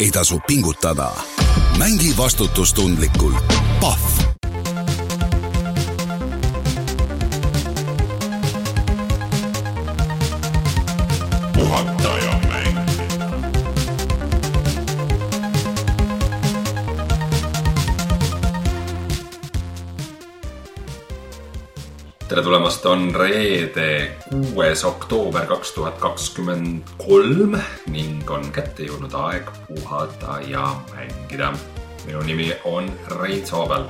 ei tasu pingutada. mängi vastutustundlikult. Pahv tulemast, on reede, kuues oktoober kaks tuhat kakskümmend kolm ning on kätte jõudnud aeg puhata ja mängida. minu nimi on Rein Soobel.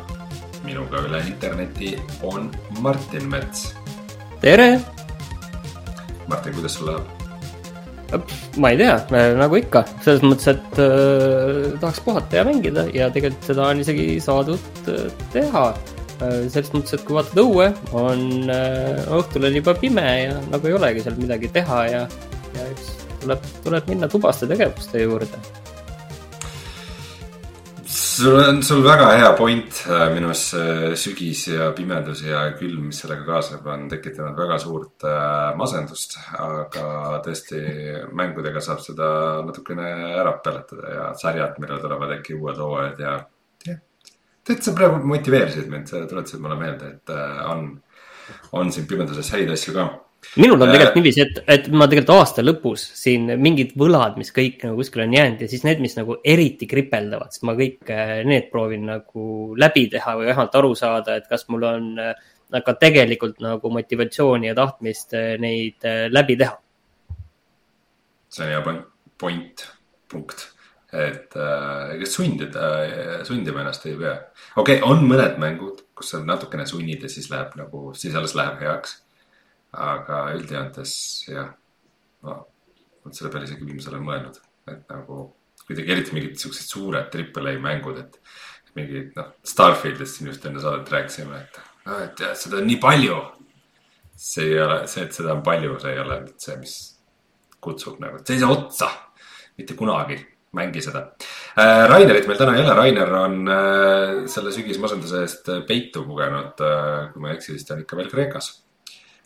minuga üle interneti on Martin Mets. tere. Martin, kuidas sul läheb? ma ei tea, nagu ikka, selles mõttes, et äh, tahaks puhata ja mängida ja tegelikult seda on isegi saadud äh, teha selles mõttes, et kui vaatad õue, on äh, õhtul on juba pime ja nagu ei olegi seal midagi teha ja, ja eks tuleb, tuleb minna tubaste tegevuste juurde. sul on, sul väga hea point, äh, minu arust sügis ja pimedus ja külm, mis sellega kaasneb, on tekitanud väga suurt masendust. aga tõesti mängudega saab seda natukene ära peletada ja sarjad, millal tulevad äkki uued hooajad ja tead, sa praegu motiveerisid mind, sa tuletasid mulle meelde, et äh, on, on siin pimeduses häid asju ka minul on tegelikult äh, niiviisi, et, et ma tegelikult aasta lõpus siin mingid võlad, mis kõik nagu kuskile on jäänud ja siis need, mis nagu eriti kripeldavad, siis ma kõik äh, need proovin nagu läbi teha või vähemalt aru saada, et kas mul on ka tegelikult nagu motivatsiooni ja tahtmist neid läbi teha. see on hea point, punkt et äh, ega sundida, sundima ennast ei pea. okei okay,, on mõned mängud, kus sa natukene sunnid ja siis läheb nagu, siis alles läheb heaks. aga üldjoontes jah, ma vot selle peale isegi viimasel ajal mõelnud, et nagu kuidagi eriti mingid siuksed suured triple A mängud, et mingid noh, Starfieldist siin just enne saadet rääkisime, et noh, et jah, seda on nii palju. see ei ole, see, et seda on palju, see ei ole nüüd see, mis kutsub nagu, et see ei saa otsa mitte kunagi mängi seda. Äh, Rainerit meil täna ei ole, Rainer on äh, selle sügismasenduse eest peitu pugenud. Äh, kui ma ei eksi, siis ta on ikka veel Kreekas.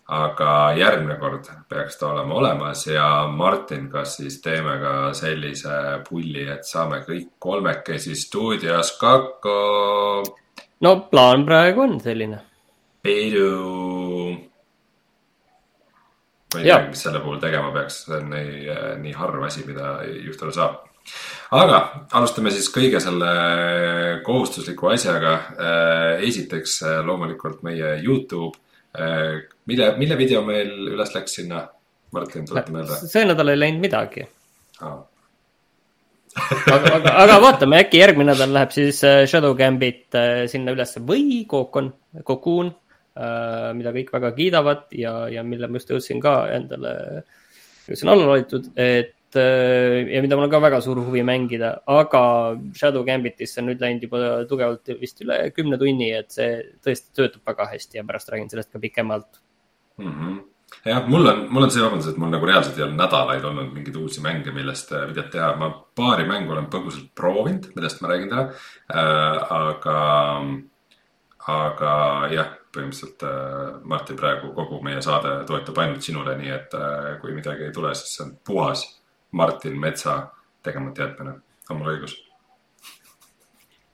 aga järgmine kord peaks ta olema olemas ja Martin, kas siis teeme ka sellise pulli, et saame kõik kolmekesi stuudios kokku? no plaan praegu on selline. Pidu ma ei tea, mis selle puhul tegema peaks, see on nii, nii harv asi, mida juhtuda saab aga alustame siis kõige selle kohustusliku asjaga. Äh, esiteks äh, loomulikult meie Youtube, äh, mille, mille video meil üles läks sinna? Martin, tuleta meelde. see nädal ei läinud midagi ah. aga, aga, aga vaatame, äkki järgmine nädal läheb siis Shadow Gambit sinna ülesse või Cocoon, Cocoon, mida kõik väga kiidavad ja, ja mille ma just jõudsin ka endale, jõudsin alla loetud, et ja mida mul on ka väga suur huvi mängida, aga Shadow Gambitisse on nüüd läinud juba tugevalt vist üle kümne tunni, et see tõesti töötab väga hästi ja pärast räägin sellest ka pikemalt mm. -hmm jah, mul on, mul on see vabandus, et mul nagu reaalselt ei ole nädalaid olnud mingeid uusi mänge, millest äh, videot teha. ma paari mängu olen põgusalt proovinud, millest ma räägin täna äh,. aga, aga jah, põhimõtteliselt äh, Martin, praegu kogu meie saade toetub ainult sinule, nii et äh, kui midagi ei tule, siis see on puhas Martin Metsa tegemata jätmine, on mul õigus?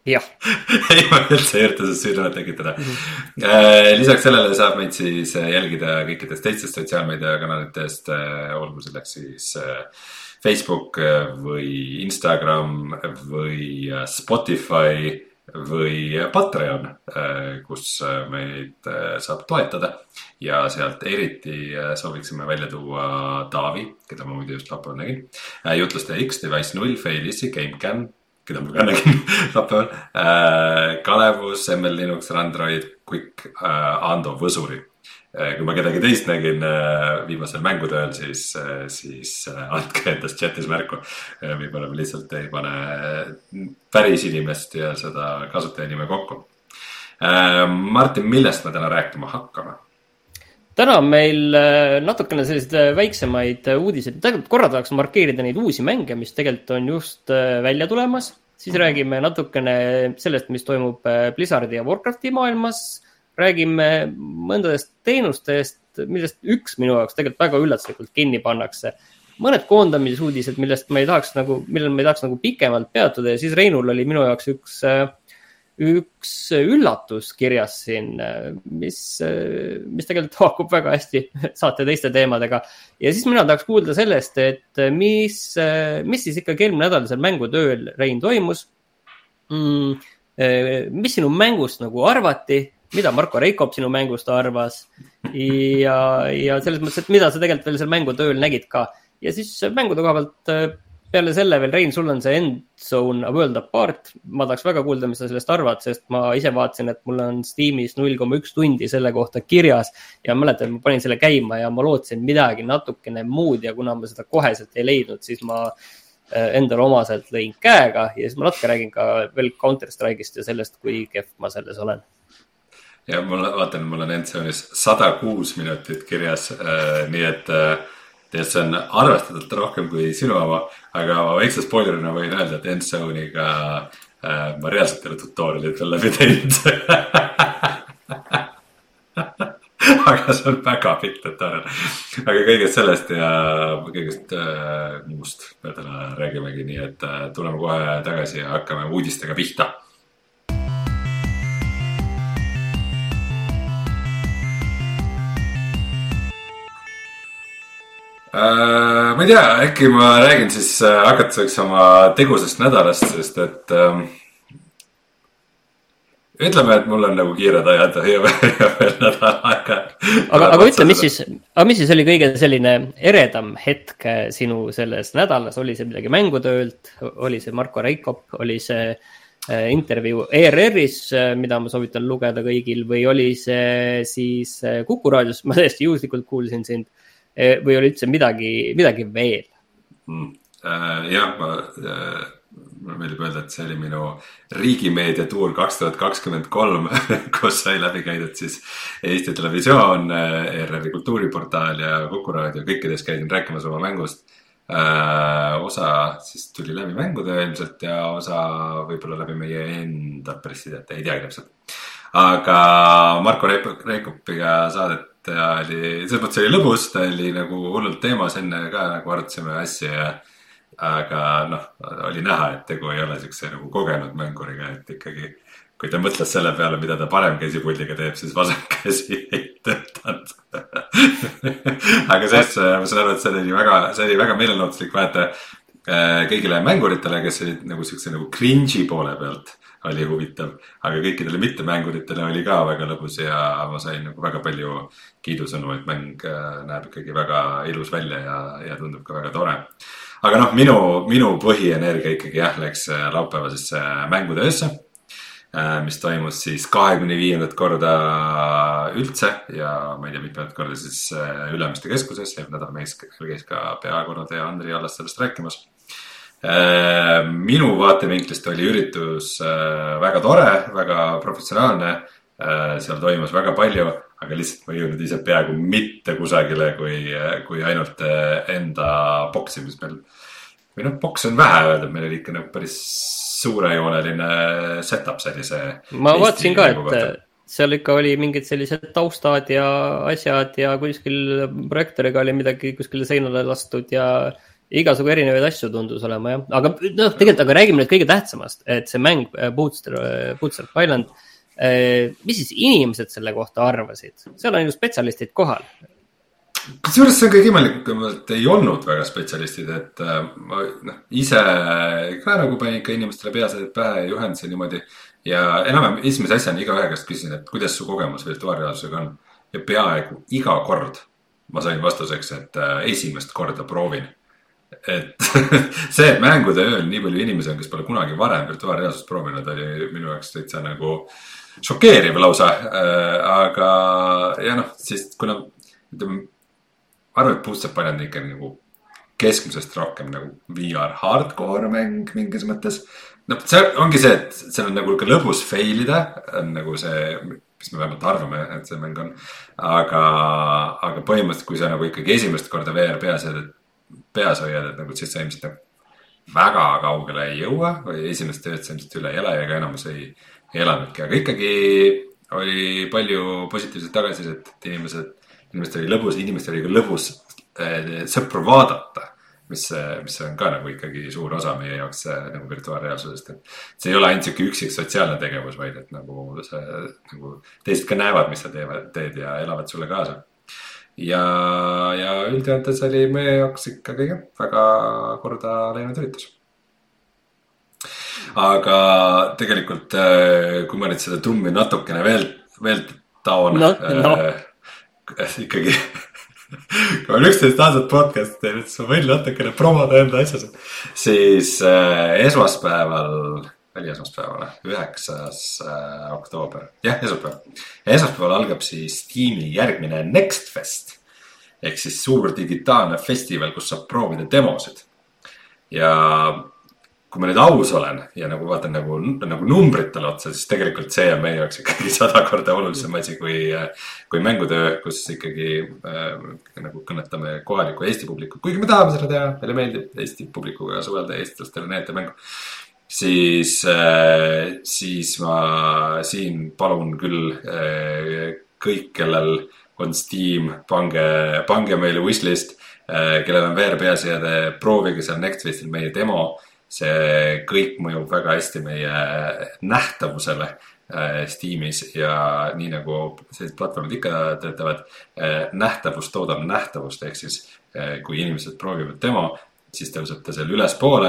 jah ei, ma üldse ei ürita seda süütunnet tekitada mm. -hmm. lisaks sellele saab meid siis jälgida kõikidest teistest sotsiaalmeediakanalitest, äh, olgu selleks siis Facebook või Instagram või Spotify või Patreon, äh, kus äh, meid äh, saab toetada. ja sealt eriti sooviksime välja tuua Taavi, keda ma muidu just laupäeval nägin. jutlustaja X, Device null, Failissi, GameCam, keda ma ka nägin laupäeval. Kalevus, ML Linux, Android, Quick, Ando Võsuri kui ma kedagi teist nägin eh, viimasel mängutööl, siis, eh, siis andke endast chatis märku. võib-olla me lihtsalt ei pane päris inimest ja seda kasutajanime kokku. Martin, millest me täna rääkima hakkame? täna on meil natukene selliseid väiksemaid uudiseid, tegelikult korra tahaks markeerida neid uusi mänge, mis tegelikult on just välja tulemas. siis räägime natukene sellest, mis toimub Blizzardi ja Warcrafti maailmas räägime mõndadest teenustest, millest üks minu jaoks tegelikult väga üllatuslikult kinni pannakse. mõned koondamisuudised, millest ma ei tahaks nagu, millel ma ei tahaks nagu pikemalt peatuda ja siis Reinul oli minu jaoks üks üks üllatus kirjas siin, mis, mis tegelikult haakub väga hästi saate teiste teemadega. ja siis mina tahaks kuulda sellest, et mis, mis siis ikkagi eelmine nädal seal mängutööl, Rein, toimus mm,. mis sinu mängust nagu arvati, mida Marko Reikop sinu mängust arvas ja, ja selles mõttes, et mida sa tegelikult veel seal mängutööl nägid ka ja siis mängude koha pealt peale selle veel, Rein, sul on see End Zone A World Apart. ma tahaks väga kuulda, mis sa sellest arvad, sest ma ise vaatasin, et mul on Steamis null koma üks tundi selle kohta kirjas. ja mäletan, ma panin selle käima ja ma lootsin midagi natukene muud ja kuna ma seda koheselt ei leidnud, siis ma äh, endale omaselt lõin käega ja siis ma natuke räägin ka veel Counter Strike'ist ja sellest, kui kehv ma selles olen ja mul, vaatan, mul on Endzone'is sada kuus minutit kirjas äh,, nii et äh, tead, see on arvestatult rohkem kui sinu oma, aga ma väikse spoilerina võin öelda, et Endzone'iga äh, ma reaalselt ei ole tutorial'it veel läbi teinud aga see on väga pikk tutorial. aga kõigest sellest ja kõigest äh, muust me täna räägimegi, nii et äh, tuleme kohe tagasi ja hakkame uudistega pihta ma ei tea, äkki ma räägin siis äh, hakatuseks oma tegusast nädalast, sest et ähm, ütleme, et mul on nagu kiired ajad ja veel nädal aega. aga, aga ütle, mis siis, aga mis siis oli kõige selline eredam hetk äh, sinu selles nädalas, oli see midagi mängutöölt, oli see Marko Reikop, oli see äh, intervjuu ERR-is, mida ma soovitan lugeda kõigil? Või oli see siis Kuku raadios, ma täiesti juhuslikult kuulsin sind või oli üldse midagi, midagi veel mm.? Jah, ma äh,, mulle meeldib öelda, et see oli minu riigimeedia tuur kaks tuhat kakskümmend kolm, kus sai läbi käidud siis Eesti Televisioon, ERR-i kultuuriportaal ja Kuku raadio, kõikides käisin rääkimas oma mängust osa siis tuli läbi mängude ilmselt ja osa võib-olla läbi meie enda pressiteate, ei teagi täpselt. aga Marko Reikopiga saadet ta oli, selles mõttes oli lõbus, ta oli nagu hullult teemas enne ka nagu arutasime asju ja. aga noh, oli näha, et tegu ei ole siukse nagu kogenud mänguriga, et ikkagi. kui ta mõtles selle peale, mida ta parem käsipuldiga teeb, siis vasak käsi ei töötanud aga selles, ma saan aru, et see oli väga, see oli väga meelelahutuslik vaata äh, kõigile mänguritele, kes olid nagu siukse nagu cringe'i poole pealt oli huvitav, aga kõikidele mittemänguritele oli ka väga lõbus ja ma sain nagu väga palju kiidusõnu, et mäng äh, näeb ikkagi väga ilus välja ja, ja tundub ka väga tore. aga noh, minu, minu põhienergia ikkagi jah, läks äh, laupäevasesse mängude öösse äh, mis toimus siis kahekümne viiendat korda üldse ja ma ei tea, mitmendat korda siis Ülemiste keskuses, eelmine nädal meil käis ka peakorraldaja Andri Allas sellest rääkimas minu vaatevinklist oli üritus äh, väga tore, väga professionaalne. Äh, seal toimus väga palju, aga lihtsalt ma ei jõudnud ise peaaegu mitte kusagile, kui, kui ainult enda boksi, mis meil. või noh, boks on vähe öelda, meil oli ikka nagu päris suurejooneline setup sellise. ma vaatasin ka, et seal ikka oli mingid sellised taustad ja asjad ja kuskil projektooriga oli midagi kuskile seinale lastud ja igasugu erinevaid asju tundus olema jah, aga noh, tegelikult, aga räägime nüüd kõige tähtsamast, et see mäng äh, Bootster, äh, Island. Äh, mis siis inimesed selle kohta arvasid, seal on ju spetsialistid kohal. kusjuures see on kõige imelikum, et ei olnud väga spetsialistid, et ma noh, ise ka nagu panin ikka inimestele peaasjad pähe ja juhendasin niimoodi. ja enam-vähem esimese asjana igaühe käest küsisin, et kuidas su kogemus virtuaalreaalsusega on ja peaaegu iga kord ma sain vastuseks, et esimest korda proovin et see, et mängude ööl nii palju inimesi on, kes pole kunagi varem virtuaalreaalsust proovinud, oli minu jaoks täitsa nagu šokeeriv lausa. Äh, aga ja noh, siis kuna ütleme, Island on ikka nagu keskmisest rohkem nagu VR hardcore mäng mingis mõttes. noh, see ongi see, et seal on nagu ka lõbus fail ida, on nagu see, mis me vähemalt arvame, et see mäng on. aga, aga põhimõtteliselt, kui sa nagu ikkagi esimest korda VR peas oled, et peas hoiad, et nagu siis sa ilmselt nagu väga kaugele ei jõua või esimest tööd sa ilmselt üle ei ela ja ega enamus ei, ei elanudki, aga ikkagi oli palju positiivset tagasisidet, et inimesed, inimestel oli lõbus, inimestel oli ka lõbus äh, sõpru vaadata mis, mis on ka nagu ikkagi suur osa meie jaoks nagu virtuaalreaalsusest, et. see ei ole ainult sihuke üksik sotsiaalne tegevus, vaid et nagu see nagu teised ka näevad, mis sa teevad, teed ja elavad sulle kaasa. Ja, ja üldjoontes oli meie jaoks ikkagi jah, väga korda läinud üritus aga tegelikult, äh, kui ma nüüd seda trummi natukene veel, veel taon no,. No. Äh, ikkagi kui olen üksteist aastat podcast'i teinud, siis ma võin natukene promoda enda asja. siis äh, esmaspäeval, oli esmaspäeval, üheksas äh, oktoober, jah, esmaspäev. esmaspäeval algab siis tiimi järgmine Next Fest ehk siis suur digitaalne festival, kus saab proovida demosid. ja kui ma nüüd aus olen ja nagu vaatan nagu, nagu numbritele otsa, siis tegelikult see on meie jaoks ikkagi sada korda olulisem asi kui, kui mängutöö, kus ikkagi äh, nagu kõnetame kohalikku Eesti publikut, kuigi me tahame seda teha, meile meeldib Eesti publikuga suhelda, eestlastele näidata mängu. Siis äh,, siis ma siin palun küll äh, kõik, kellel on Steam, pange, pange meile wishlist äh,, kellel on VR peaseade, proovige seal Nextfestil meie demo. See kõik mõjub väga hästi meie nähtavusele äh, Steamis ja nii nagu sellised platvormid ikka töötavad, äh, nähtavus toodab nähtavust, ehk siis kui inimesed proovivad demo, siis tõuseb ta seal ülespoole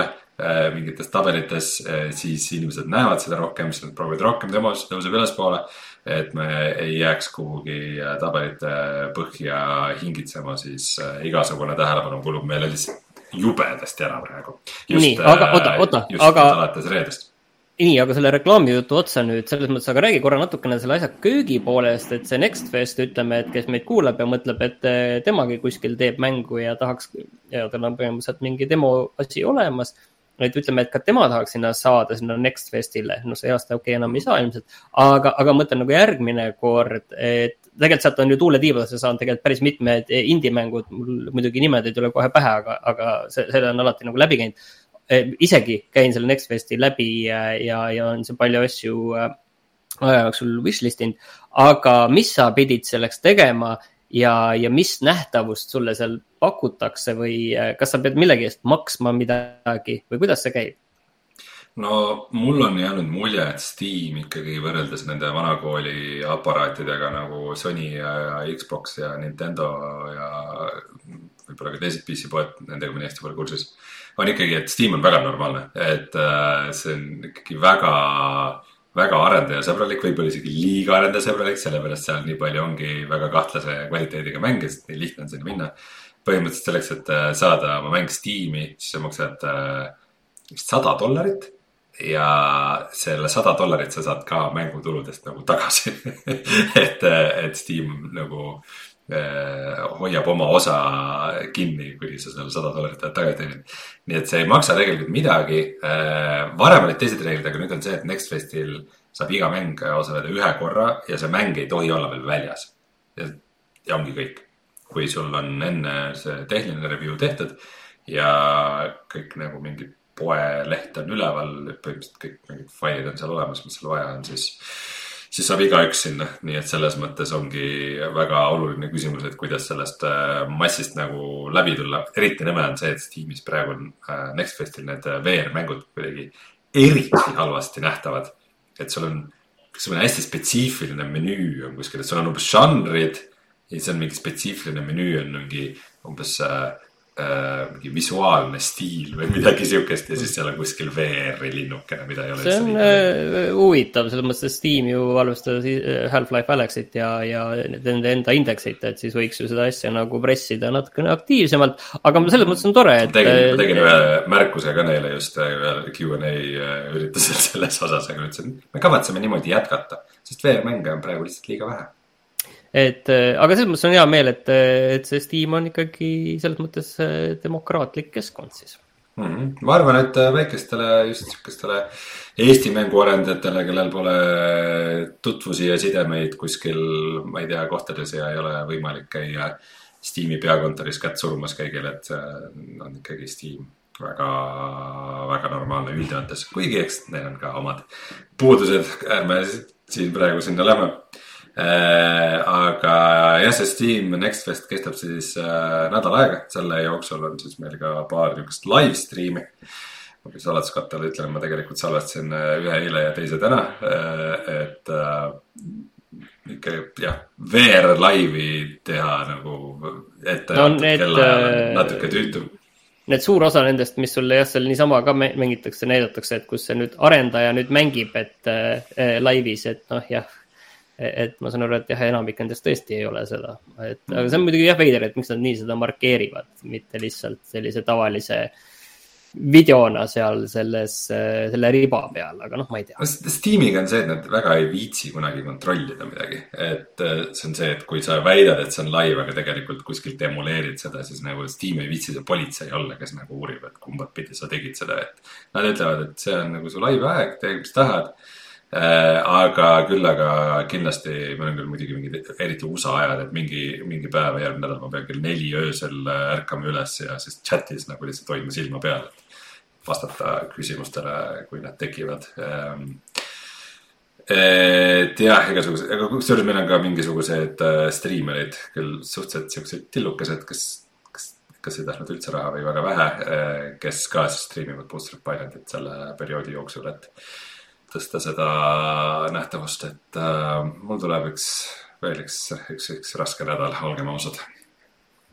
mingites tabelites, siis inimesed näevad seda rohkem, siis nad proovivad rohkem demo, siis tõuseb ülespoole. et me ei jääks kuhugi tabelite põhja hingitsema, siis igasugune tähelepanu kulub meile lihtsalt jubedasti ära praegu. nii, aga oota, äh, oota, aga. alates reedest nii, aga selle reklaamijutu otsa nüüd selles mõttes, aga räägi korra natukene selle asja köögi poolest, et see Next Fest, ütleme, et kes meid kuulab ja mõtleb, et äh, temagi kuskil teeb mängu ja tahaks ja tal on põhimõtteliselt mingi demo asi olemas et ütleme, et ka tema tahaks sinna saada, sinna Next Festile, noh, see aasta okei okay, enam ei saa ilmselt. aga, aga mõtlen nagu järgmine kord, et tegelikult sealt on ju tuule tiibadesse saanud tegelikult päris mitmed indie-mängud, mul muidugi nimed ei tule kohe pähe, aga, aga see, selle on alati nagu läbi käinud. isegi käin selle Next Festi läbi ja, ja, on see palju asju äh, aja jooksul wishlist inud. aga mis sa pidid selleks tegema ja, ja mis nähtavust sulle seal pakutakse või äh, kas sa pead millegi eest maksma midagi või kuidas see käib? no mul on jäänud mulje, et Steam ikkagi võrreldes nende vanakooli aparaatidega nagu Sony ja, Xbox ja Nintendo ja võib-olla ka teised PC poed, nendega ma nii hästi pole kursis. on ikkagi, et Steam on väga normaalne, et äh, see on ikkagi väga väga arendajasõbralik, võib-olla isegi liiga arendajasõbralik, sellepärast seal nii palju ongi väga kahtlase kvaliteediga mänge, sest nii lihtne on sinna minna. põhimõtteliselt selleks, et äh, saada oma mäng Steam'i, siis sa maksad äh, vist sada dollarit ja selle sada dollarit sa saad ka mängutuludest nagu tagasi et, et Steam nagu äh, hoiab oma osa kinni, kuni sa selle sada dollarit oled tagasi teeninud. nii et see ei maksa tegelikult midagi äh,. varem olid teised reeglid, aga nüüd on see, et Nextfestil saab iga mäng osaleda ühe korra ja see mäng ei tohi olla veel väljas. ja ongi kõik. kui sul on enne see tehniline review tehtud ja kõik nagu mingid poeleht on üleval, põhimõtteliselt kõik mingid failid on seal olemas, mis seal vaja on, siis, siis saab igaüks sinna. nii et selles mõttes ongi väga oluline küsimus, et kuidas sellest äh, massist nagu läbi tulla. eriti nõme on see, et Steamis praegu on äh, Nextfestil need äh, VR-mängud kuidagi eriti halvasti nähtavad. et sul on mingisugune hästi spetsiifiline menüü on kuskil, et sul on umbes žanrid ja siis on mingi spetsiifiline menüü on mingi umbes äh, äh, mingi visuaalne stiil või midagi siukest ja siis seal on kuskil VR-i linnukene, mida ei ole. see on äh, huvitav, selles mõttes, et Steam ju valmistas äh, Half-Life Alyxit ja, ja nende enda indeksit, et siis võiks ju seda asja nagu pressida natukene aktiivsemalt. aga selles mõttes on tore, et. ma tegin ühe märkuse ka neile just äh, ühel Q&A äh, üritusel selles osas, aga ütlesin, me kavatseme niimoodi jätkata, sest VR-mänge on praegu lihtsalt liiga vähe et äh, aga selles mõttes on hea meel, et, äh, et see Steam on ikkagi selles mõttes äh, demokraatlik keskkond siis mm. -hmm. ma arvan, et väikestele, just sihukestele Eesti mänguarendajatele, kellel pole tutvusi ja sidemeid kuskil, ma ei tea, kohtades ja ei ole võimalik käia Steam'i peakontoris kätt surumas kõigile, et on ikkagi Steam väga, väga normaalne üldjoontes, kuigi eks neil on ka omad puudused, ärme siin praegu sinna lähme aga jah, see Steam Next Fest kestab siis nädal aega, selle jooksul on siis meil ka paar niisugust live stream'i. Ma pean saladuskattele ütlema, ma tegelikult salvestasin ühe eile ja teise täna, et ikka jah, VR-laivi teha nagu ette no, need, kella natuke tüütu. need suur osa nendest, mis sulle jah, seal niisama ka mängitakse, näidatakse, et kus see nüüd arendaja nüüd mängib, et äh, laivis, et noh, jah. Et ma saan aru, et jah, enamik nendest tõesti ei ole seda, et aga see on muidugi jah veider, et miks nad nii seda markeerivad, mitte lihtsalt sellise tavalise videona seal selles, selle riba peal, aga noh, ma ei tea. Steamiga on see, et nad väga ei viitsi kunagi kontrollida midagi. et äh, see on see, et kui sa väidad, et see on live, aga tegelikult kuskilt emuleerid seda, siis nagu Steam ei viitsi see politsei olla, kes nagu uurib, et kumbat pidi sa tegid seda, et. Nad ütlevad, et see on nagu su live aeg, tee mis tahad. Aga küll, aga kindlasti, meil on küll muidugi mingid, eriti USA ajad, et mingi, mingi päev järgmine nädal ma pean kell neli öösel äh, ärkama üles ja siis chat'is nagu lihtsalt hoidma silma peal, et vastata küsimustele, kui need tekivad. Ehm, et jah, igasugused, aga kusjuures meil on ka mingisugused äh, striimerid, küll suhteliselt siuksed tillukesed, kes, kes, kes ei tahtnud üldse raha või väga vähe, äh, kes ka siis striimivad Booster of Pilotit selle perioodi jooksul, et tõsta seda nähtavust, et äh, mul tuleb üks, veel üks, üks, üks raske nädal, olgem ausad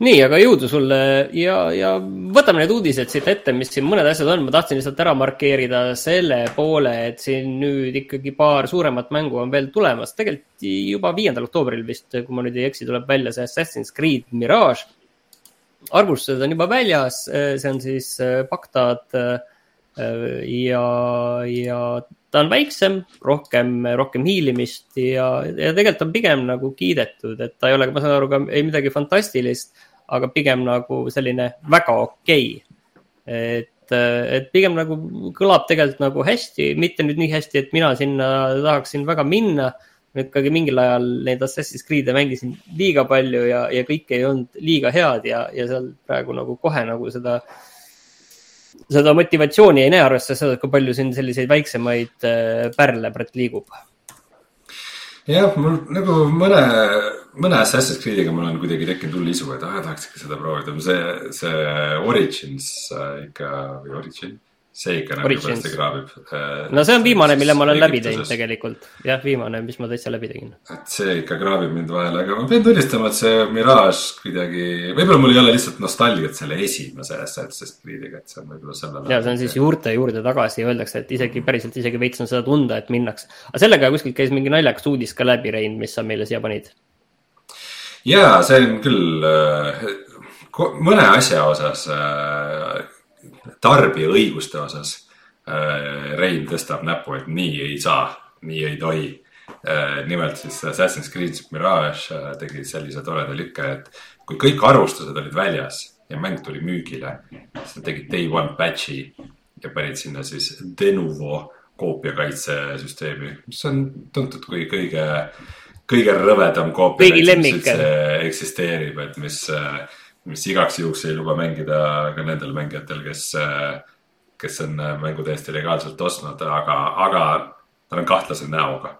nii, aga jõudu sulle ja, ja võtame need uudised siit ette, mis siin mõned asjad on, ma tahtsin lihtsalt ära markeerida selle poole, et siin nüüd ikkagi paar suuremat mängu on veel tulemas. tegelikult juba viiendal oktoobril vist, kui ma nüüd ei eksi, tuleb välja see Assassin's Creed Mirage. arvustused on juba väljas, see on siis Bagdad ja, ja ta on väiksem, rohkem, rohkem hiilimist ja, ja tegelikult on pigem nagu kiidetud, et ta ei ole, ma saan aru, ka ei midagi fantastilist aga pigem nagu selline väga okei okay.. et, et pigem nagu kõlab tegelikult nagu hästi, mitte nüüd nii hästi, et mina sinna tahaksin väga minna. ikkagi mingil ajal neid Assassin's Creed'e mängisin liiga palju ja, ja kõik ei olnud liiga head ja, ja seal praegu nagu kohe nagu seda seda motivatsiooni ei näe, arvestades seda, kui palju siin selliseid väiksemaid äh, pärle praegu liigub. Jah, mul nagu mõne, mõne Assassin's Creed'iga mul on kuidagi tekkinud hull isu, et ah, tahaks ikka seda proovida, see, see Origins äh, ikka või Origin see ikka nagu pärast kraabib. Äh, no see on viimane, mille ma olen läbi teinud tegelikult. jah, viimane, mis ma täitsa läbi tegin. et see ikka kraabib mind vahele, aga ma pean tunnistama, et see Mirage kuidagi, võib-olla mul ei ole lihtsalt nostalgiat selle esimese Assassin's Creed'iga, et see on võib-olla sellele. ja see on siis juurte juurde tagasi, öeldakse, et isegi päriselt isegi veits on seda tunda, et minnakse. aga sellega kuskilt käis mingi naljakas uudis ka läbi, Rein, mis sa meile siia panid? ja see on küll äh, mõne asja osas äh, tarbija õiguste osas äh, Rein tõstab näpu, et nii ei saa, nii ei tohi. Äh, nimelt siis Assassin's Creed Mirage äh, tegi sellise toreda lükke, et kui kõik arvustused olid väljas ja mäng tuli müügile, siis nad tegid day one patch'i ja panid sinna siis Denuvo koopiakaitsesüsteemi, mis on tuntud kui kõige, kõige rõvedam koopia, mis üldse eksisteerib, et mis äh, mis igaks juhuks ei luba mängida ka nendel mängijatel, kes, kes on mängu täiesti legaalselt ostnud, aga, aga tal on kahtlase näoga.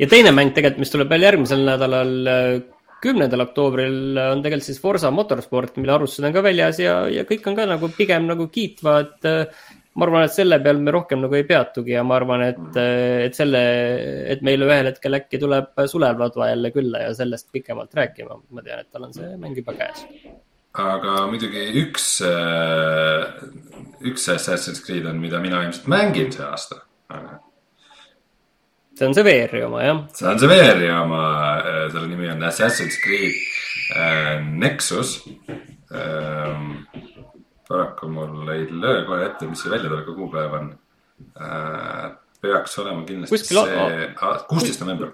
Ja teine mäng tegelikult, mis tuleb veel järgmisel nädalal, kümnendal oktoobril on tegelikult siis Forsa Motorsport, mille arvustused on ka väljas ja, ja kõik on ka nagu pigem nagu kiitvad ma arvan, et selle peal me rohkem nagu ei peatugi ja ma arvan, et, et selle, et meile ühel hetkel äkki tuleb Sulev Ladva jälle külla ja sellest pikemalt rääkima. ma tean, et tal on see mäng juba käes. aga muidugi üks, üks Assassin's Creed on, mida mina ilmselt mängin see aasta. see on see VR-i oma, jah? see on see VR-i oma, selle nimi on Assassin's Creed äh, Nexus ähm, paraku mul ei löö kohe ette, mis see väljatuleku kuupäev on äh,. peaks olema kindlasti kuskil see, kuusteist november.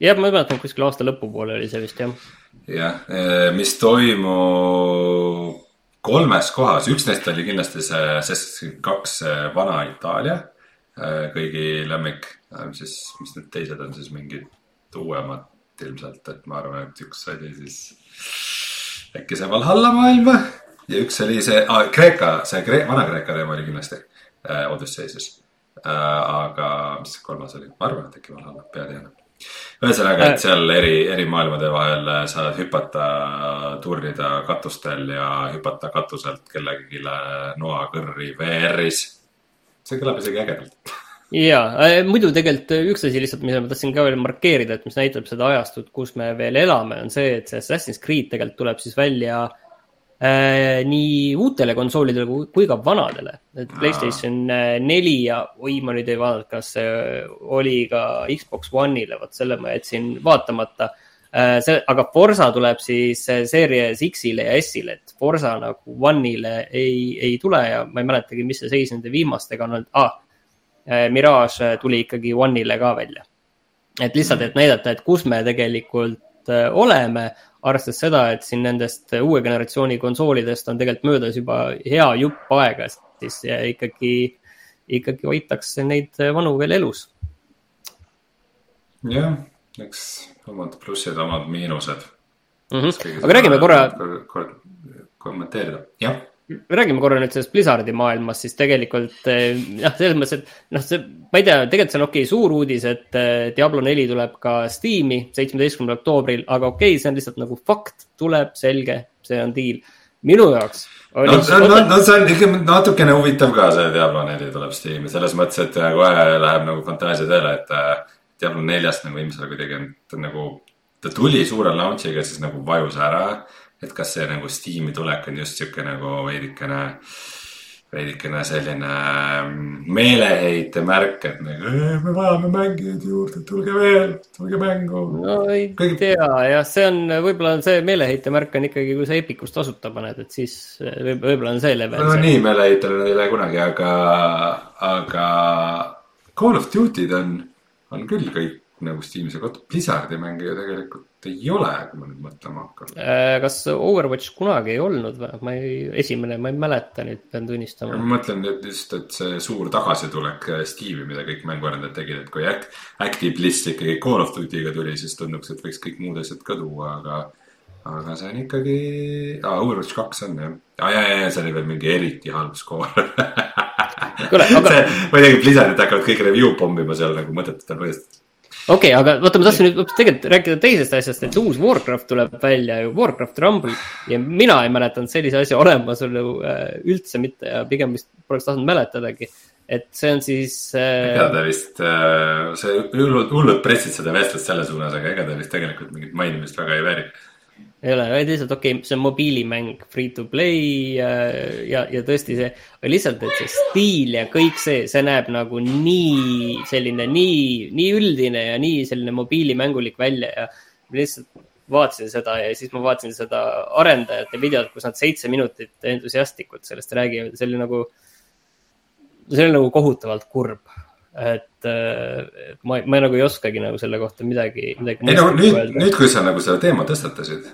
jah, ma mäletan, kuskil aasta lõpupoole oli see vist jah. jah, äh, mis toimub kolmes kohas, üks neist oli kindlasti see Assassin's Creed kaks Vana Itaalia, äh, kõigi lemmik, äh, siis, mis need teised on siis mingid uuemad ilmselt, et ma arvan, et üks oli siis äkki see Valhalla maailm või? Ja üks oli see ah,, Kreeka, see Kree, Vana-Kreeka teema oli kindlasti äh, Odyssey siis äh,. aga mis see kolmas oli, ma arvan, et äkki Valhalla, pead ei anna ühesõnaga, et seal eri, eri maailmade vahel saad hüpata, turnida katustel ja hüpata katuselt kellelegi noa kõrri VR-is. see kõlab isegi ägedalt ja äh, muidu tegelikult üks asi lihtsalt, mida ma tahtsin ka veel markeerida, et mis näitab seda ajastut, kus me veel elame, on see, et see Assassin's Creed tegelikult tuleb siis välja äh, nii uutele konsoolidele kui, ka vanadele. et Playstation äh, neli ja oi, ma nüüd ei vaadanud, kas see oli ka Xbox One'ile, vot selle ma jätsin vaatamata äh,. see, aga Forsa tuleb siis äh, Series X-ile ja S-ile, et Forsa nagu One'ile ei, ei tule ja ma ei mäletagi, mis see seis nende viimastega on olnud ah,. Mirage tuli ikkagi One'ile ka välja. et lihtsalt, et näidata, et kus me tegelikult oleme arvestades seda, et siin nendest uue generatsiooni konsoolidest on tegelikult möödas juba hea jupp aega, siis ikkagi, ikkagi hoitakse neid vanu veel elus. jah, eks omad plussid, omad miinused mm. -hmm. aga räägime korra. kommenteerida, jah räägime korra nüüd sellest Blizzardi maailmast, siis tegelikult eh, jah, selles mõttes, et noh, see, ma ei tea, tegelikult see on okei okay, suur uudis, et eh, Diablo neli tuleb ka Steam'i seitsmeteistkümnendal oktoobril, aga okei okay,, see on lihtsalt nagu fakt, tuleb, selge, see on deal. minu jaoks no, no, no, no see on ikka natukene huvitav ka see Diablo neli tuleb Steam'i selles mõttes, et äh, kohe läheb nagu fantaasia tööle, et Diablo neljast nagu ilmselt kuidagi nagu ta tuli suure launch'iga, siis nagu vajus ära et kas see nagu Steam'i tulek on just sihuke nagu veidikene, veidikene selline mm, meeleheite märk, et nagu me vajame mängijaid juurde, tulge veel, tulge mängu. no ei Kõik... tea jah, see on, võib-olla on see meeleheite märk on ikkagi, kui sa Epicus tasuta paned, et siis võib, võib-olla on see level. no see. nii meeleheitele ei lähe kunagi, aga, aga Call of Duty'd on, on küll kõik nagu Steamis, aga Blizzardi mänge ju tegelikult ei ole, kui ma nüüd mõtlema hakkan. Äh, kas Overwatch kunagi ei olnud või? ma ei, esimene, ma ei mäleta nüüd, pean tunnistama. ma mõtlen nüüd just, et see suur tagasitulek äh, Steam'i, mida kõik mänguarendajad tegid, et kui Act, Active Bliss ikkagi Call of Duty'ga tuli, siis tunduks, et võiks kõik muud asjad ka tuua, aga aga see on ikkagi ah,, Overwatch kaks on jah ah,, ja, ja, ja see oli veel mingi eriti halb skoor kuule, aga. teagi, Blizzardid hakkavad kõik review pommima seal nagu mõttetutel põhjustel okei okay,, aga vaata, ma tahtsin nüüd tegelikult rääkida teisest asjast, et uus Warcraft tuleb välja ju, Warcraft Rumble. ja mina ei mäletanud sellise asja olemasolu äh, üldse mitte ja pigem vist poleks tahtnud mäletadagi. et see on siis äh.... ega ta vist äh,, see hullud, hullud pressid seda vestlust selle suunas, aga ega ta vist tegelikult mingit mainimist väga ei vääri ei ole, vaid lihtsalt okei okay,, see on mobiilimäng, free to play ja, ja, ja tõesti see, lihtsalt, et see stiil ja kõik see, see näeb nagu nii selline, nii, nii üldine ja nii selline mobiilimängulik välja ja lihtsalt vaatasin seda ja siis ma vaatasin seda arendajate videot, kus nad seitse minutit entusiastlikult sellest räägivad, see oli nagu, see oli nagu kohutavalt kurb et ma, ma nagu ei oskagi nagu selle kohta midagi, midagi. ei no nüüd, nüüd, kui sa nagu selle teema tõstatasid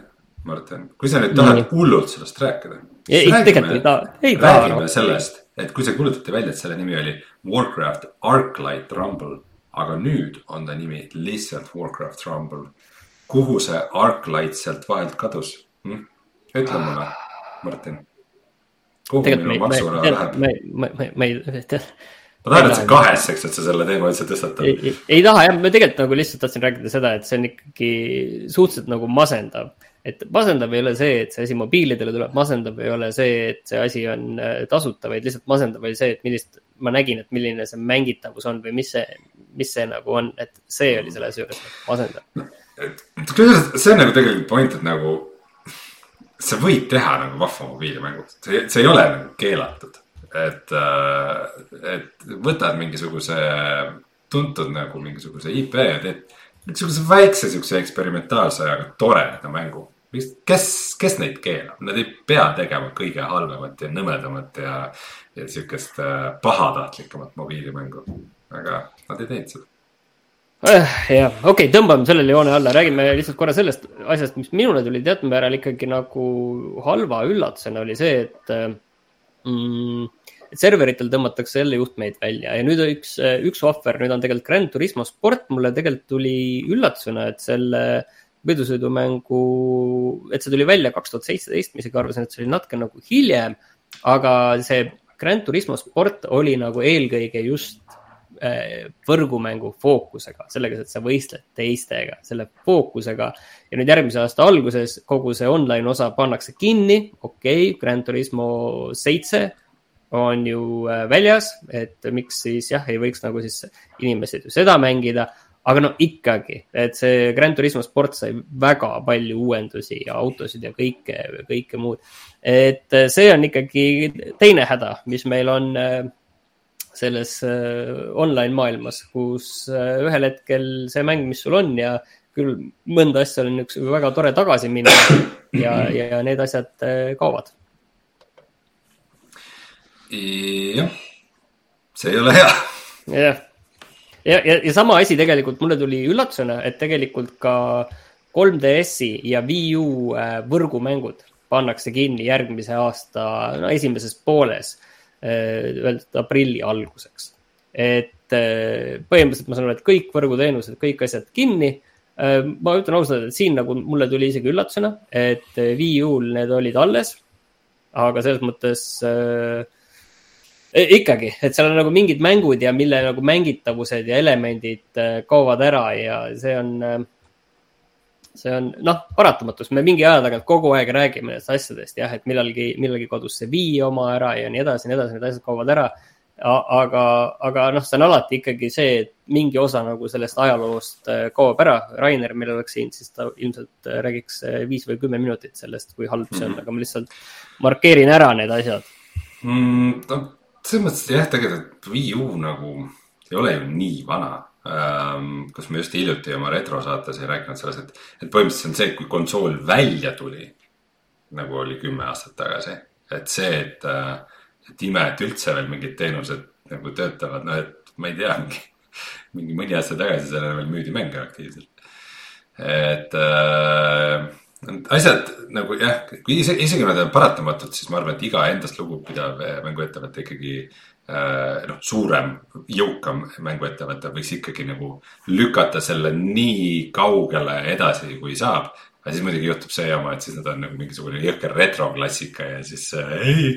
Martin, kui sa nüüd tahad hullult sellest rääkida. ei, tegelikult ei taha, ei räägime sellest, et kui see kuulutati välja, et selle nimi oli Warcraft Arclight Rumble, aga nüüd on ta nimi lihtsalt Warcraft Rumble. kuhu see Arclight sealt vahelt kadus hm?? ütle mulle, Martin. kuhu minu maksuraha läheb? ma ei, ma, ma, ma ei tea ma tahan, et sa kaheseks, et sa selle teema üldse tõstatad. ei, taha jah, ma tegelikult nagu lihtsalt tahtsin rääkida seda, et see on ikkagi suhteliselt nagu masendav et masendav ei ole see, et see asi mobiilidele tuleb, masendav ei ole see, et see asi on äh, tasuta, vaid lihtsalt masendav oli see, et millist, ma nägin, et milline see mängitavus on või mis see, mis see nagu on, et see oli selles juures masendav. see on nagu tegelikult point, et nagu sa võid teha nagu vahva mobiilimängu, see, see ei ole nagu keelatud. Et, äh, et võtad mingisuguse tuntud nagu mingisuguse IP ja teed niisuguse väikse siukse eksperimentaalse, aga toreda mängu kes, kes neid keelab, nad ei pea tegema kõige halvemat ja nõmedamat ja, ja sihukest äh, pahatahtlikumat mobiilimängu. aga nad ei teinud seda äh,. jah, okei okay,, tõmbame sellele joone alla, räägime lihtsalt korra sellest asjast, mis minule tuli teatud määral ikkagi nagu halva üllatusena oli see, et mm, serveritel tõmmatakse jälle juhtmeid välja ja nüüd üks, üks ohver, nüüd on tegelikult Grand Turismo sport, mulle tegelikult tuli üllatusena, et selle äh, võidusõidumängu, et see tuli välja kaks tuhat seitseteist, ma isegi arvasin, et see oli natuke nagu hiljem. aga see Grand Turismo sport oli nagu eelkõige just äh, võrgumängu fookusega, sellega, et sa võistled teistega, selle fookusega. ja nüüd järgmise aasta alguses kogu see online osa pannakse kinni, okei okay,, Grand Turismo seitse on ju äh, väljas, et miks siis jah, ei võiks nagu siis inimesed ju seda mängida aga no ikkagi, et see Grand Turismo sport sai väga palju uuendusi ja autosid ja kõike, kõike muud. et äh, see on ikkagi teine häda, mis meil on äh, selles äh, online maailmas, kus ühel hetkel see mäng, mis sul on ja küll mõnda asja on üks väga tore tagasi minna ja, ja need asjad kaovad. jah, see ei ole hea. jah ja, ja, ja sama asi tegelikult mulle tuli üllatusena, et tegelikult ka 3DS-i ja Wii U äh, võrgumängud pannakse kinni järgmise aasta no, esimeses pooles, äh, aprilli alguseks. et äh, põhimõtteliselt ma saan aru, et kõik võrguteenused, kõik asjad kinni. ma ütlen ausalt, et siin nagu mulle tuli isegi üllatusena, et Wii U-l need olid alles. aga selles mõttes äh, ikkagi, et seal on nagu mingid mängud ja mille nagu mängitavused ja elemendid kaovad ära ja see on, see on noh, paratamatus, me mingi aja tagant kogu aeg räägime nendest asjadest jah, et millalgi, millalgi kodus see Wii oma ära ja nii edasi, nii edasi, need asjad kaovad ära. aga, aga noh, see on alati ikkagi see, et mingi osa nagu sellest ajaloost äh, kaob ära. Rainer meil oleks siin, siis ta ilmselt räägiks viis või kümme minutit sellest, kui halb see on, mhm. aga ma lihtsalt markeerin ära need asjad mm,. no selles mõttes jah, tegelikult Wii U nagu ei ole ju nii vana. Kus me just hiljuti oma retrosaates ei rääkinud sellest, et, et põhimõtteliselt on see, kui konsool välja tuli. nagu oli kümme aastat tagasi, et see, et, äh, et ime, et üldse veel mingid teenused nagu töötavad, noh, et ma ei tea, mingi, mingi mõni aasta tagasi sellele veel müüdi mänge aktiivselt. et äh, asjad nagu jah, kui isegi, isegi nad on paratamatud, siis ma arvan, et iga endast lugupidav mänguettevõte ikkagi äh, noh, suurem, jõukam mänguettevõte võiks ikkagi nagu lükata selle nii kaugele edasi, kui saab. aga siis muidugi juhtub see jama, et siis nad on nagu mingisugune jõhker retroklassika ja siis äh, ei,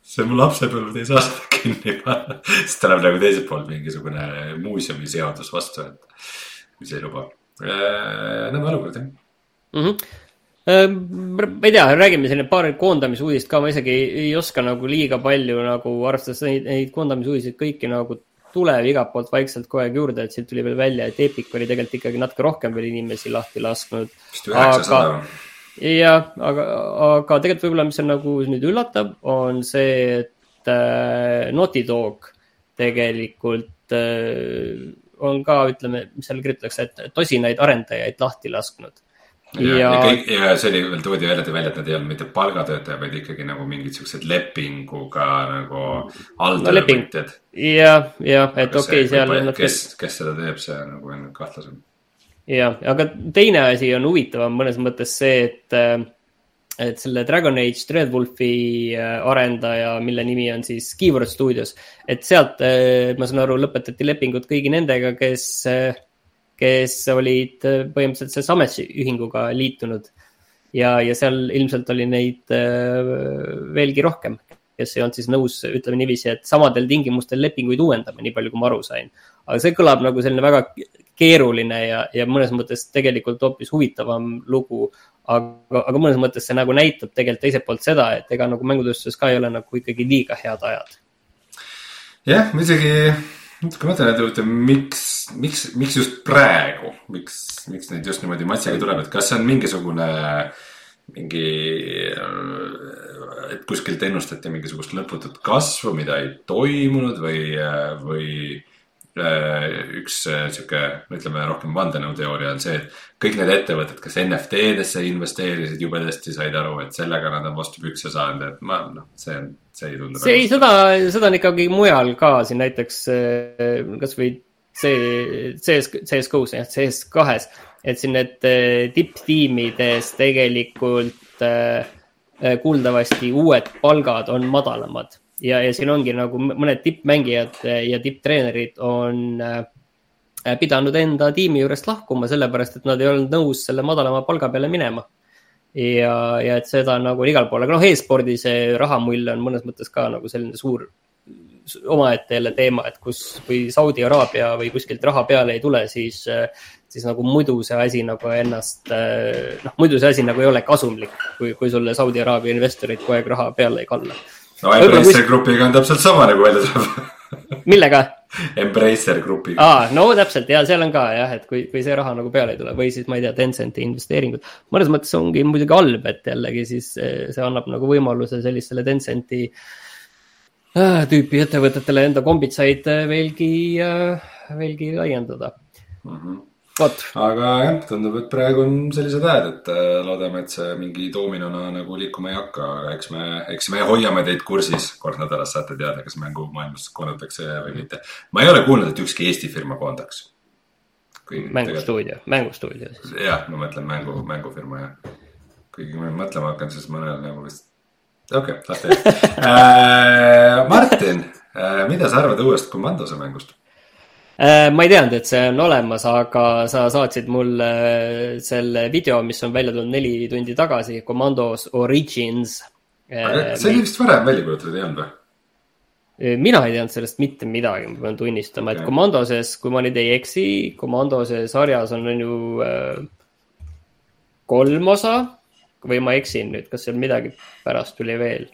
see mu lapsepõlv, ei saa seda kinni panna. siis tuleb nagu teiselt poolt mingisugune muuseumiseadus vastu, et mis ei luba äh,. nõme olukord jah mm. -hmm ma ei tea, räägime selline paar koondamisuudist ka, ma isegi ei, oska nagu liiga palju nagu arvestades neid, neid koondamisuudiseid kõiki nagu tuleb igalt poolt vaikselt kogu aeg juurde, et siit tuli veel välja, et Epic oli tegelikult ikkagi natuke rohkem veel inimesi lahti lasknud. vist üheksasada. jah, aga, aga tegelikult võib-olla, mis on nagu nüüd üllatav, on see, et äh, Naughty Dog tegelikult äh, on ka, ütleme, mis seal kirjutatakse, et tosinaid arendajaid lahti lasknud ja, ja, kõik, ja see oli veel toodi välja, välja, et nad ei olnud mitte palgatöötajad, vaid ikkagi nagu mingid siuksed lepinguga nagu alltöövõtjad no,. jah, jah, et okei okay,, seal. kes, kes seda teeb, see nagu on kahtlasem. jah, aga teine asi on huvitavam mõnes mõttes see, et, et selle Dragon Age Dreadwolfi äh, arendaja, mille nimi on siis Keyword Studios, et sealt, äh, ma saan aru, lõpetati lepingud kõigi nendega, kes äh, kes olid äh, põhimõtteliselt selle Samesi ühinguga liitunud. ja, ja seal ilmselt oli neid äh, veelgi rohkem, kes ei olnud siis nõus, ütleme niiviisi, et samadel tingimustel lepinguid uuendame, nii palju kui ma aru sain. aga see kõlab nagu selline väga keeruline ja, ja mõnes mõttes tegelikult hoopis huvitavam lugu. aga, aga mõnes mõttes see nagu näitab tegelikult teiselt poolt seda, et ega nagu mängutööstuses ka ei ole nagu ikkagi liiga head ajad. jah, ma isegi natuke mõtlen, et huvitav, miks, miks, miks just praegu, miks, miks neid just niimoodi massiga tuleb, et kas see on mingisugune, mingi, et kuskilt ennustati mingisugust lõputut kasvu, mida ei toimunud või, või Äh, üks äh, sihuke, ütleme rohkem vandenõuteooria on see, et kõik need ettevõtted, kes NFT-desse investeerisid jubedasti, said aru, et sellega nad on vastu pükse saanud, et ma noh, see see ei tundu. see ei, seda, seda on ikkagi mujal ka siin näiteks äh, kasvõi see CS, CS-GO-s jah, CS kahes, et siin need tipptiimides tegelikult kuuldavasti uued palgad on madalamad ja, ja siin ongi nagu mõned tippmängijad ja tipptreenerid on pidanud enda tiimi juurest lahkuma, sellepärast et nad ei olnud nõus selle madalama palga peale minema. ja, ja et seda nagu igal pool, aga noh e, e-spordi see rahamull on mõnes mõttes ka nagu selline suur, omaette jälle teema, et kus, kui Saudi Araabia või kuskilt raha peale ei tule, siis, siis nagu muidu see asi nagu ennast, noh, muidu see asi nagu ei ole kasumlik, kui, kui sulle Saudi Araabia investorid kogu aeg raha peale ei kalla. no Embracer kus... Grupiga on täpselt sama nagu välja tuleb millega? Embracer Grupiga. aa, no täpselt ja seal on ka jah, et kui, kui see raha nagu peale ei tule või siis ma ei tea, Tencenti investeeringud. mõnes mõttes ongi muidugi halb, et jällegi siis see annab nagu võimaluse sellistele Tencenti äh, tüüpi ettevõtetele enda kombitsaid äh, veelgi äh,, veelgi laiendada mm. -hmm vot. aga jah, tundub, et praegu on sellised ajad, et äh, loodame, et see mingi doominona nagu liikuma ei hakka, aga eks me, eks me hoiame teid kursis. kord nädalas saate teada, kas mängumaailmas koondatakse või mitte. ma ei ole kuulnud, et ükski Eesti firma koondaks. mängustuudio, mängustuudio siis. jah, ma mõtlen mängu, mängufirma jah. kuigi kui ma mõtlema hakkan, siis mõnel nagu vist, okei okay,, las teeb äh, Martin, äh, mida sa arvad uuest Commandose mängust? Äh, ma ei teadnud, et see on olemas, aga sa saatsid mulle selle video, mis on välja tulnud neli tundi tagasi, Commandos Origins. aga see oli vist varem välja kuulutatud, ei olnud või? Äh, mina ei teadnud sellest mitte midagi, ma pean tunnistama okay., et Commandoses, kui ma nüüd ei eksi, Commandose sarjas on, on ju äh, kolm osa või ma eksin nüüd, kas seal midagi pärast tuli veel?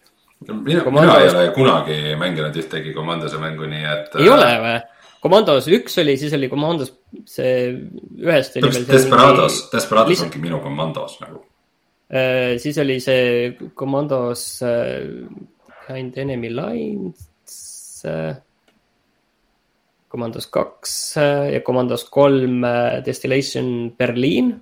mina, mina ei ole kunagi mänginud ühtegi Commandose mängu, nii et. ei ole või? Commandos üks oli, siis oli Commandos see ühest. Desperados, Desperados Lis... ongi minu Commandos nagu äh,. siis oli see Commandos äh, Behind Enemy Lines äh,. Commandos kaks äh, ja Commandos kolm äh, Destillation Berliin.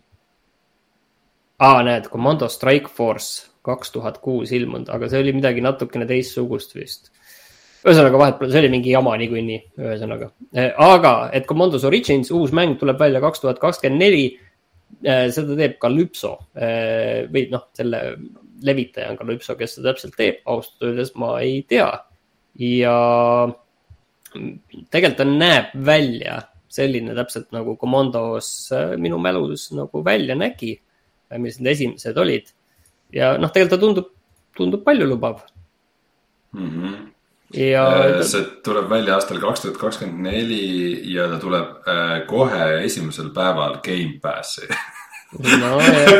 Aa, näed, Commando Strike Force kaks tuhat kuus ilmunud, aga see oli midagi natukene teistsugust vist ühesõnaga vahet pole, see oli mingi jama niikuinii, ühesõnaga. Eh, aga, et Commandos Origins, uus mäng tuleb välja kaks tuhat kakskümmend neli. Eh, seda teeb Calypso eh, või noh, selle levitaja on Calypso, kes seda täpselt teeb, ausalt öeldes ma ei tea. ja tegelikult ta näeb välja selline täpselt nagu Commandos minu mälus nagu välja nägi, mis need esimesed olid. ja noh, tegelikult ta tundub, tundub paljulubav mm. -hmm ja. Äh, see tuleb välja aastal kaks tuhat kakskümmend neli ja ta tuleb äh, kohe esimesel päeval Gamepassi no,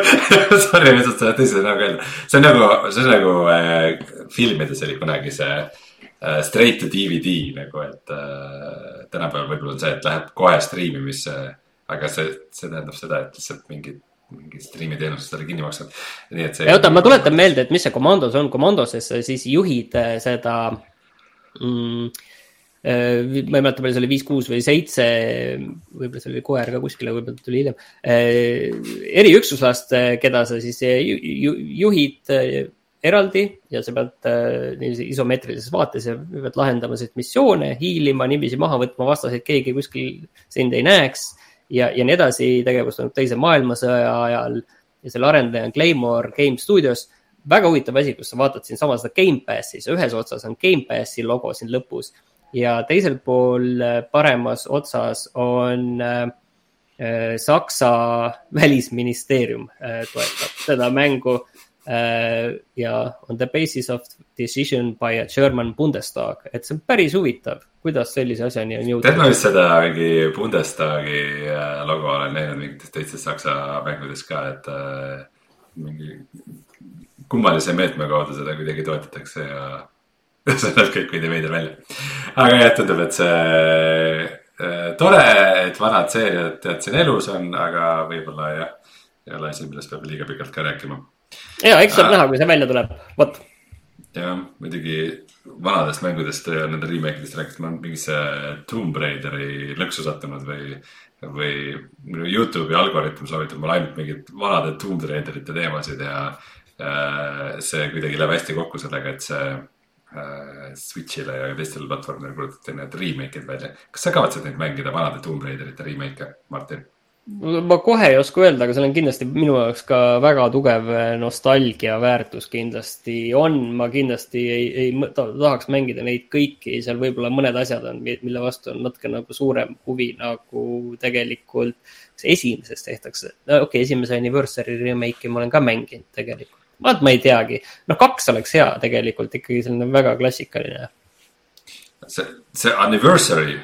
Sorry, lihtsalt seda tõsiselt nagu öelda, see on nagu, see on nagu äh, filmides oli kunagi see äh, straight to DVD nagu, et äh, tänapäeval võib-olla on see, et läheb kohe striimimisse. aga see, see tähendab seda, et lihtsalt mingid mingi striimiteenused selle kinni maksavad. nii et see. oota, ma tuletan meelde, et mis see Commandos on, Commandoses siis juhid äh, seda mm, äh, ma ei mäleta, palju see oli, viis, kuus või seitse, võib-olla seal oli koer ka kuskile, võib-olla tuli hiljem. Äh, eriüksuslast, keda sa siis ju, juhid eraldi ja sa pead niiviisi isomeetrilises vaates ja pead lahendama siis missioone, hiilima, niiviisi maha võtma vastaseid, keegi kuskil sind ei näeks. Ja, ja nii edasi, tegevus toimub teise maailmasõja ajal ja selle arendaja on Claymore Game Studios. Väga huvitav asi, kus sa vaatad siinsamas seda Gamepassi, ühes otsas on Gamepassi logo siin lõpus ja teisel pool äh, paremas otsas on äh, äh, Saksa välisministeerium äh, toetab seda mängu äh, ja on the basis of decision by a German Bundestag, et see on päris huvitav, kuidas sellise asjani on jõudnud. tead, ma vist seda mingi Bundestagi äh, logo olen näinud mingites teistes Saksa mängudes ka, et äh, mingi kummalise meetme kaudu seda kuidagi toetatakse ja see näeb kõik veidi veider välja. aga jah, tundub, et see äh, tore, et vanad seeriad tead siin elus on, aga võib-olla jah, ei ole asi, millest peab liiga pikalt ka rääkima. ja, eks saab äh, näha, kui see välja tuleb, vot. Jah, muidugi vanadest mängudest nende remake idest rääkides, ma olen mingisse Tomb Raideri lõksu sattunud või, või minu Youtube'i algoritm soovitab mulle ainult mingeid vanade Tomb Raiderite teemasid ja Äh, see kuidagi läheb hästi kokku sellega, et see äh, Switch'ile ja teistele platvormidele kuulutati need remake'id välja. kas sa kavatsed neid mängida, vanade Tomb Raiderite remake'e, Martin? Ma kohe ei oska öelda, aga seal on kindlasti minu jaoks ka väga tugev nostalgia väärtus kindlasti on, ma kindlasti ei, ei tahaks mängida neid kõiki, seal võib-olla mõned asjad on, mille vastu on natuke nagu suurem huvi nagu tegelikult esimesest tehtakse. okei okay,, esimese anniversary remake'i ma olen ka mänginud tegelikult vaat ma ei teagi, noh, kaks oleks hea tegelikult ikkagi selline väga klassikaline. see, see anniversary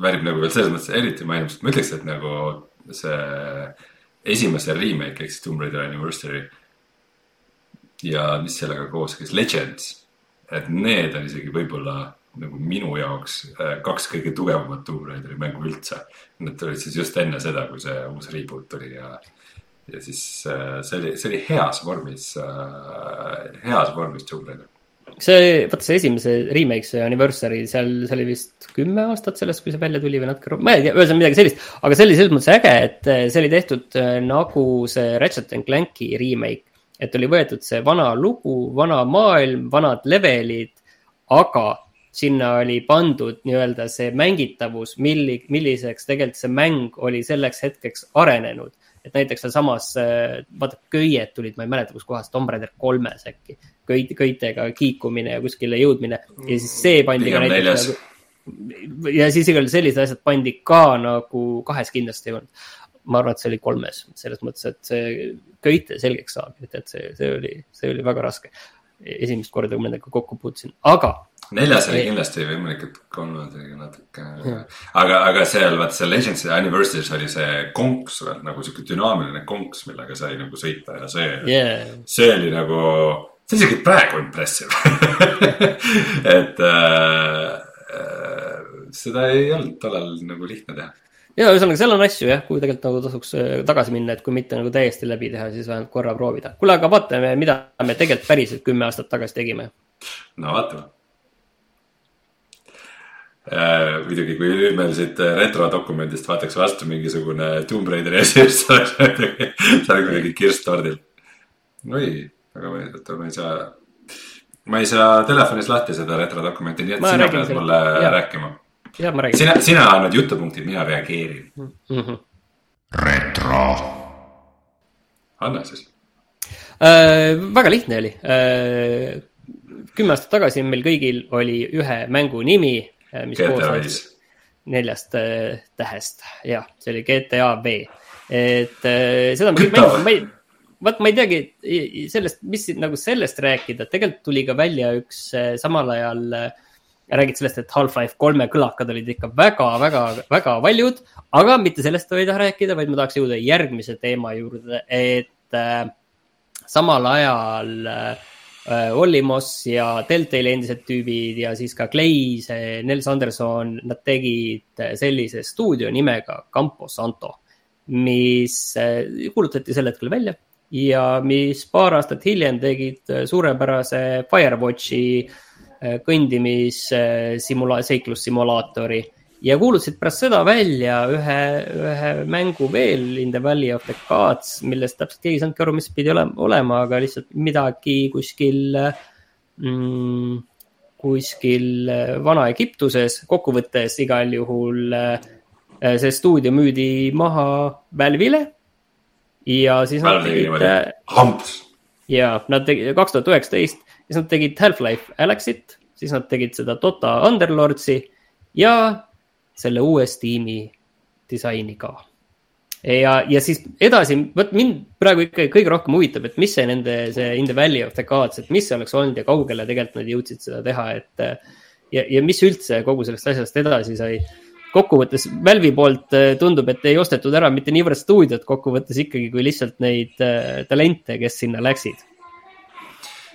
väärib nagu veel selles mõttes eriti mainimist, ma ütleks, et nagu see esimese remake ehk siis Tomb Raider Anniversary. ja mis sellega koos käis, Legends, et need on isegi võib-olla nagu minu jaoks äh, kaks kõige tugevamat Tomb Raideri mängu üldse. Need tulid siis just enne seda, kui see uus reboot tuli ja, ja siis äh, see oli, see oli heas vormis, äh, heas vormis Tomb Raider see, vaata see esimese remake, see Anniversary, seal, see oli vist kümme aastat sellest, kui see välja tuli või natuke ma ei tea, ühesõnaga midagi sellist. aga see oli selles mõttes äge, et see oli tehtud nagu see Ratchet and Clanki remake. et oli võetud see vana lugu, vana maailm, vanad levelid, aga sinna oli pandud nii-öelda see mängitavus, milli, milliseks tegelikult see mäng oli selleks hetkeks arenenud. Et näiteks sealsamas, äh, vaata köied tulid, ma ei mäleta, kuskohast, Tomb Raider kolmes äkki. köit, köitega kiikumine ja kuskile jõudmine ja siis see pandi ka näiteks nagu. ja siis igal sellised asjad pandi ka nagu kahes kindlasti ei olnud ma arvan, et see oli kolmes, selles mõttes, et see köite selgeks saamine, et see, see oli, see oli väga raske. Esimest korda, kui ma nendega kokku puutusin, aga neljas oli kindlasti võimalik, et kolmas oli natuke, aga, aga seal vaata seal Legends Anniversary's oli see konks nagu sihuke dünaamiline konks, millega sai nagu sõita ja see yeah., see oli nagu, see on isegi praegu impressive et äh, äh, seda ei olnud tollal nagu lihtne teha ja ühesõnaga, seal on asju jah, kuhu tegelikult nagu tasuks äh, tagasi minna, et kui mitte nagu täiesti läbi teha, siis vähemalt korra proovida. kuule, aga vaatame, mida me tegelikult päriselt kümme aastat tagasi tegime. no vaatame Äh, muidugi, kui nüüd meil siit äh, retrodokumendist vaataks vastu mingisugune Tomb Raideri asi, siis oleks kuidagi kirss tordil. oi, aga ma ei, oota, ma ei saa, ma ei saa telefonis lahti seda retrodokumenti, nii et ma sina pead mulle ja. rääkima. Ja ma räägin. sina, sina annad jutupunktid, mina reageerin mm. -hmm. retro. anna siis äh,. väga lihtne oli äh,. kümme aastat tagasi meil kõigil oli ühe mängu nimi Äh, mis koosnes neljast äh, tähest, jah, see oli GTA V. et äh, seda ma kõik ei, vaat ma ei teagi sellest, mis nagu sellest rääkida, tegelikult tuli ka välja üks samal ajal räägid sellest, et Half-Life kolme kõlakad olid ikka väga, väga, väga valjud, aga mitte sellest ei taha rääkida, vaid ma tahaks jõuda järgmise teema juurde, et äh, samal ajal äh, Äh, Ollimos ja Deltali endised tüübid ja siis ka Clay, see Nels Anderson, nad tegid äh, sellise stuudio nimega Campo Santo, mis äh, kuulutati sel hetkel välja ja mis paar aastat hiljem tegid suurepärase Firewatchi kõndimissimula-, seiklussimulaatori ja kuulutasid pärast seda välja ühe, ühe mängu veel In the Valley of the Gods, millest täpselt keegi ei saanudki aru, mis pidi olema, olema, aga lihtsalt midagi kuskil mm,, kuskil Vana-Egiptuses. kokkuvõttes igal juhul äh, see stuudio müüdi maha Valve'ile ja siis nad tegid. hamps. ja nad tegid kaks tuhat üheksateist, siis nad tegid Half-Life Alyxit, siis nad tegid seda Dota Underlordsi ja selle uue Steam'i disaini ka. ja, ja siis edasi, vot mind praegu ikka kõige rohkem huvitab, et mis see nende, see In the Valley of Gods, et mis see oleks olnud ja kaugele tegelikult nad jõudsid seda teha, et. ja, ja mis üldse kogu sellest asjast edasi sai. kokkuvõttes Valve'i poolt äh, tundub, et ei ostetud ära mitte niivõrd stuudiot kokkuvõttes ikkagi, kui lihtsalt neid äh, talente, kes sinna läksid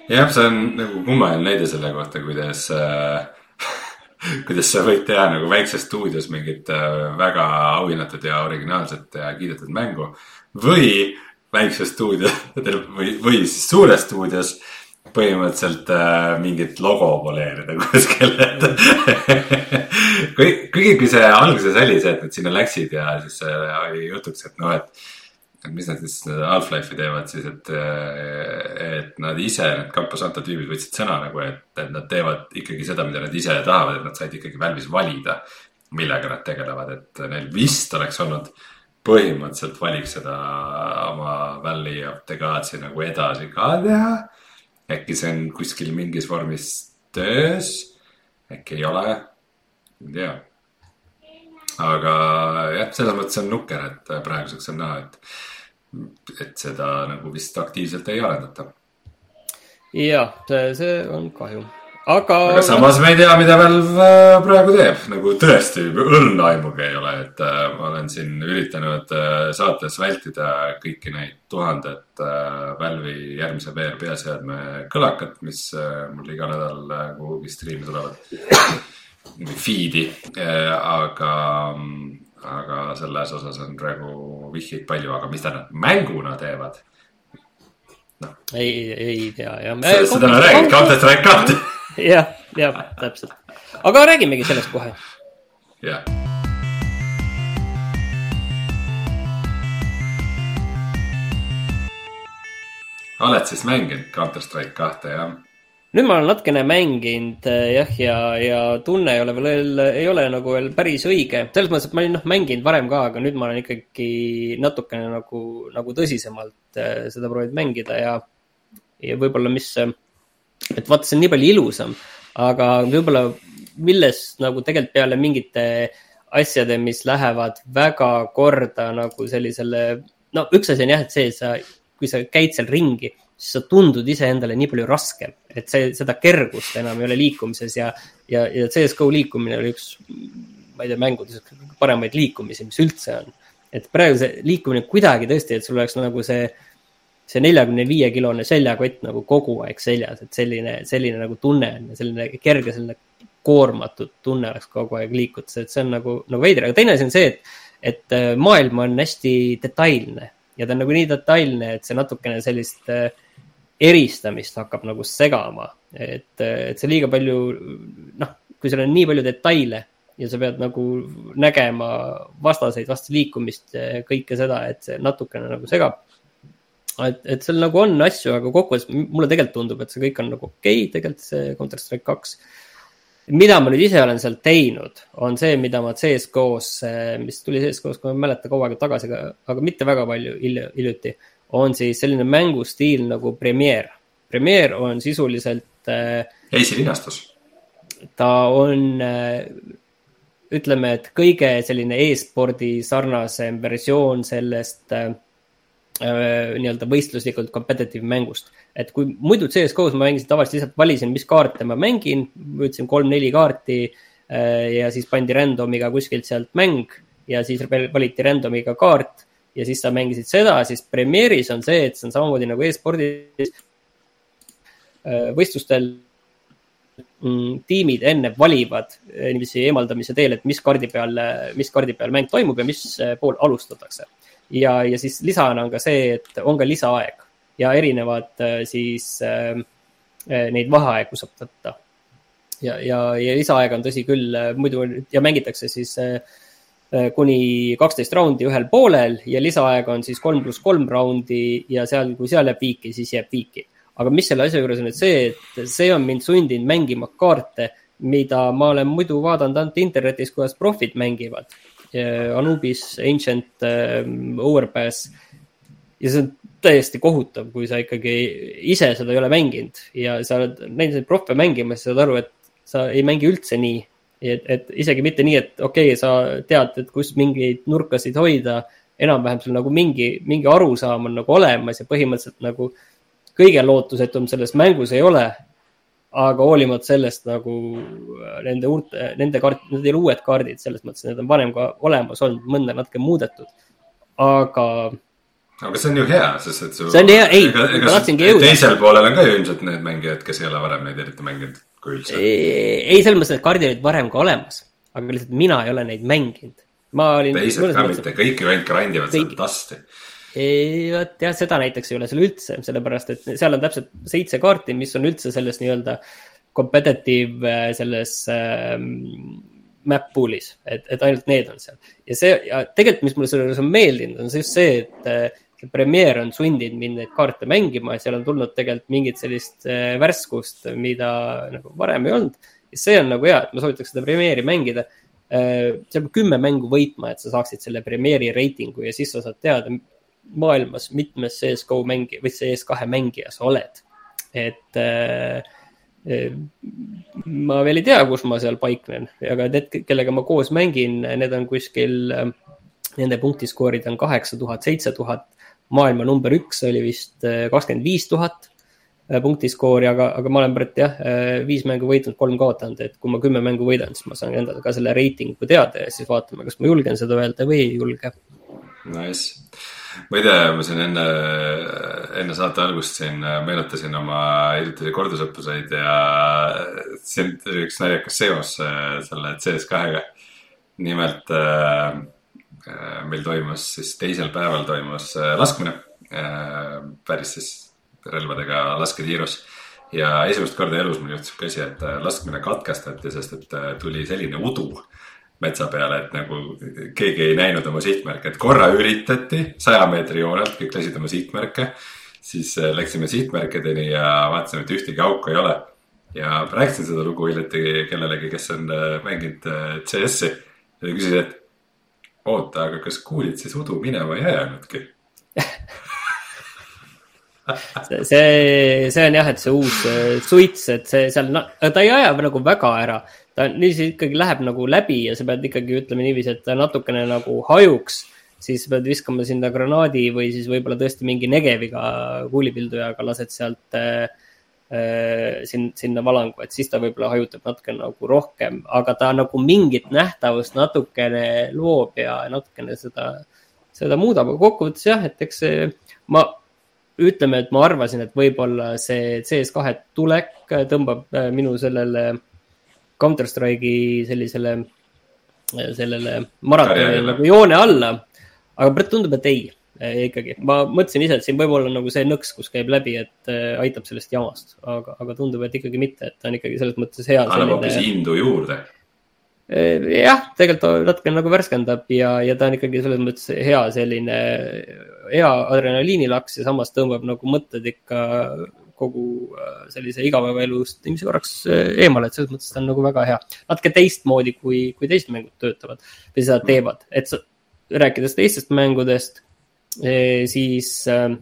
jah, see on nagu kummaline näide selle kohta, kuidas äh, kuidas sa võid teha nagu väikses stuudios mingit äh, väga auhinnatud ja originaalset ja kiidetud mängu. või väikses stuudios või, või siis suures stuudios põhimõtteliselt äh, mingit logo poleerida kuskil, et kuigi, kui see alguses oli see, et nad sinna läksid ja siis äh, oli jutuks, et noh, et et mis nad siis Half-Life'i teevad siis, et, et nad ise, need Campo Santo tüübid võtsid sõna nagu, et, et nad teevad ikkagi seda, mida nad ise tahavad, et nad said ikkagi Valve'is valida, millega nad tegelevad, et neil vist oleks olnud põhimõtteliselt valik seda oma Valley of the Gods'i nagu edasi ka teha. äkki see on kuskil mingis vormis töös, äkki ei ole, ei tea aga jah, selles mõttes on nukker, et praeguseks on näha, et et seda nagu vist aktiivselt ei arendata. Jah, see on kahju. aga. aga samas me ei tea, mida Valve äh, praegu teeb, nagu tõesti õrna aimugi ei ole, et äh, ma olen siin üritanud äh, saates vältida kõiki neid tuhandet äh, Valve'i järgmise VR peaseadme kõlakat, mis äh, mul iga nädal äh, kuhugi striimi tulevad. Feed'i äh,, aga aga selles osas on praegu vihjeid palju, aga mis nad mänguna teevad. Ei, ei tea jah. seda on räägitud, Counter Strike kaks. jah, jah, täpselt. aga räägimegi sellest kohe. jah. oled siis mänginud Counter Strike kahte, jah? Nüüd ma olen natukene mänginud eh, jah, ja, ja tunne ei ole veel, ei ole nagu veel päris õige. selles mõttes, et ma olin noh mänginud varem ka, aga nüüd ma olen ikkagi natukene nagu, nagu tõsisemalt eh, seda proovinud mängida ja, ja võib-olla mis, et vaata, see on nii palju ilusam, aga võib-olla millest nagu tegelikult peale mingite asjade, mis lähevad väga korda nagu sellisele, no üks asi on jah, et see, et sa, kui sa käid seal ringi siis sa tundud iseendale nii palju raskem, et see, seda kergust enam ei ole liikumises ja, ja, ja CS-GO liikumine oli üks, ma ei tea, mängudes paremaid liikumisi, mis üldse on. et praegu see liikumine kuidagi tõesti, et sul oleks nagu see, see neljakümne viie kilone seljakott nagu kogu aeg seljas, et selline, selline nagu tunne on ja selline kerge, selline koormatud tunne oleks kogu aeg liikudes, et see on nagu, nagu veider, aga teine asi on see, et, et äh, maailm on hästi detailne ja ta on nagu nii detailne, et see natukene sellist äh, eristamist hakkab nagu segama, et, et see liiga palju, noh, kui seal on nii palju detaile ja sa pead nagu nägema vastaseid, vastu liikumist, kõike seda, et see natukene nagu segab. et, et seal nagu on asju, aga kokkuvõttes mulle tegelikult tundub, et see kõik on nagu okei okay,, tegelikult see Counter Strike kaks. mida ma nüüd ise olen seal teinud, on see, mida ma CS-GO-s, mis tuli CS-GO-s, kui ma ei mäleta, kaua aega tagasi, aga mitte väga palju hiljuti on siis selline mängustiil nagu Premiere. Premiere on sisuliselt äh,. esilinastus. ta on äh, ütleme, et kõige selline e-spordi sarnasem versioon sellest äh, nii-öelda võistluslikult competitive mängust. et kui muidu CS-GO-s ma mängisin tavaliselt lihtsalt valisin, mis kaarte ma mängin, võtsin kolm-neli kaarti ja siis pandi random'iga kuskilt sealt mäng ja siis valiti random'iga kaart ja siis sa mängisid seda, siis Premiere'is on see, et see on samamoodi nagu e-spordis äh, võistlustel mm, tiimid enne valivad äh, niiviisi eemaldamise teel, et mis kaardi peal, mis kaardi peal mäng toimub ja mis äh, pool alustatakse. ja, ja siis lisana on ka see, et on ka lisaaeg ja erinevad siis äh, neid vaheaegu saab võtta. ja, ja, ja lisaaeg on tõsi küll, muidu ja mängitakse siis äh, Äh, kuni kaksteist raundi ühel poolel ja lisaaeg on siis kolm pluss kolm raundi ja seal, kui seal jääb viiki, siis jääb viiki. aga mis selle asja juures on nüüd see, et see on mind sundinud mängima kaarte, mida ma olen muidu vaadanud ainult internetis, kuidas profid mängivad. Anubis, Ancient um,, Overpass. ja see on täiesti kohutav, kui sa ikkagi ise seda ei ole mänginud ja sa oled näinud neid profe mängimas, saad aru, et sa ei mängi üldse nii et, et isegi mitte nii, et okei okay,, sa tead, et kus mingeid nurkasid hoida, enam-vähem sul nagu mingi, mingi arusaam on nagu olemas ja põhimõtteliselt nagu kõige lootusetum selles mängus ei ole. aga hoolimata sellest nagu nende uurte, nende kaart, need ei ole uued kaardid, selles mõttes, need on varem ka olemas olnud, mõnda natuke muudetud. aga aga see on ju hea, sest et su. see on hea, ei, ma tahtsingi jõuda. teisel poolel on ka ju ilmselt need mängijad, kes ei ole varem neid eriti mänginud kui üldse? ei, selles mõttes, et kaardid olid varem ka olemas, aga lihtsalt mina ei ole neid mänginud. ma olin. teised ka mitte, kõik ju ainult grind ivad sealt dust'i. ei, vot jah, seda näiteks ei ole seal üldse, sellepärast et seal on täpselt seitse kaarti, mis on üldse selles nii-öelda competitive äh, selles ähm, map pool'is, et, et ainult need on seal. ja see ja tegelikult, mis mulle selle juures on meeldinud, on just see, et äh, see Premiere on sundinud mind neid kaarte mängima ja seal on tulnud tegelikult mingit sellist äh, värskust, mida nagu varem ei olnud. ja see on nagu hea, et ma soovitaks seda Premiere'i mängida. Äh, seal peab kümme mängu võitma, et sa saaksid selle Premiere'i reitingu ja siis sa saad teada maailmas mitmes CS-GO mängi või CS2 mängija sa oled. et äh, ma veel ei tea, kus ma seal paiknen, aga need, kellega ma koos mängin, need on kuskil, nende punktiskoorid on kaheksa tuhat, seitse tuhat maailma number üks oli vist äh, kakskümmend viis tuhat. punktiskoori, aga, aga ma olen praegu jah, viis mängu võitnud, kolm kaotanud, et kui ma kümme mängu võidan, siis ma saan endale ka selle reitingu teada ja siis vaatame, kas ma julgen seda öelda või ei julge. Nice tea, ma siin enne, enne saate algust siin meenutasin oma hiljutisi kordusõppuseid ja siin oli üks naljakas seos äh, selle CS2-ga. nimelt äh, äh, meil toimus siis teisel päeval toimus äh, laskmine äh,, päris siis relvadega lasketiirus ja esimest korda elus mul juhtus sihuke asi, et äh, laskmine katkestati, sest et tuli selline udu metsa peale, et nagu keegi ei näinud oma sihtmärke, et korra üritati saja meetri joonelt, kõik lasid oma sihtmärke. siis äh, läksime sihtmärkideni ja vaatasime, et ühtegi auku ei ole. ja rääkisin seda lugu hiljuti kellelegi, kes on äh, mänginud äh, CS-i ja ta küsis, et oota, aga kas kuulid siis udu minema ei jäänudki? See, see on jah, et see uus suits, et see seal, ta ei aja nagu väga ära. Ta niiviisi ikkagi läheb nagu läbi ja sa pead ikkagi ütleme niiviisi, et ta natukene nagu hajuks, siis pead viskama sinna granaadi või siis võib-olla tõesti mingi negeviga kuulipildujaga lased sealt äh, sin, sinna valangu, et siis ta võib-olla hajutab natuke nagu rohkem, aga ta nagu mingit nähtavust natukene loob ja natukene seda, seda muudab, aga kokkuvõttes jah, et eks see, ma ütleme, et ma arvasin, et võib-olla see CS2 tulek tõmbab äh, minu sellele äh, Counter Strike'i sellisele, sellele maratonile nagu joone alla. aga tundub, et ei, ikkagi, ma mõtlesin ise, et siin võib olla nagu see nõks, kus käib läbi, et äh, aitab sellest jamast, aga, aga tundub, et ikkagi mitte, et ta on ikkagi selles mõttes hea. annab hoopis indu juurde. Äh, jah, tegelikult natuke nagu värskendab ja, ja ta on ikkagi selles mõttes hea selline, hea adrenaliinilaks ja samas tõmbab nagu mõtted ikka kogu äh, sellise igapäevaelust inimese korraks äh, eemale, et selles mõttes ta on nagu väga hea. natuke teistmoodi, kui, kui teised mängud töötavad või seda teevad, et sa, rääkides teistest mängudest, siis äh,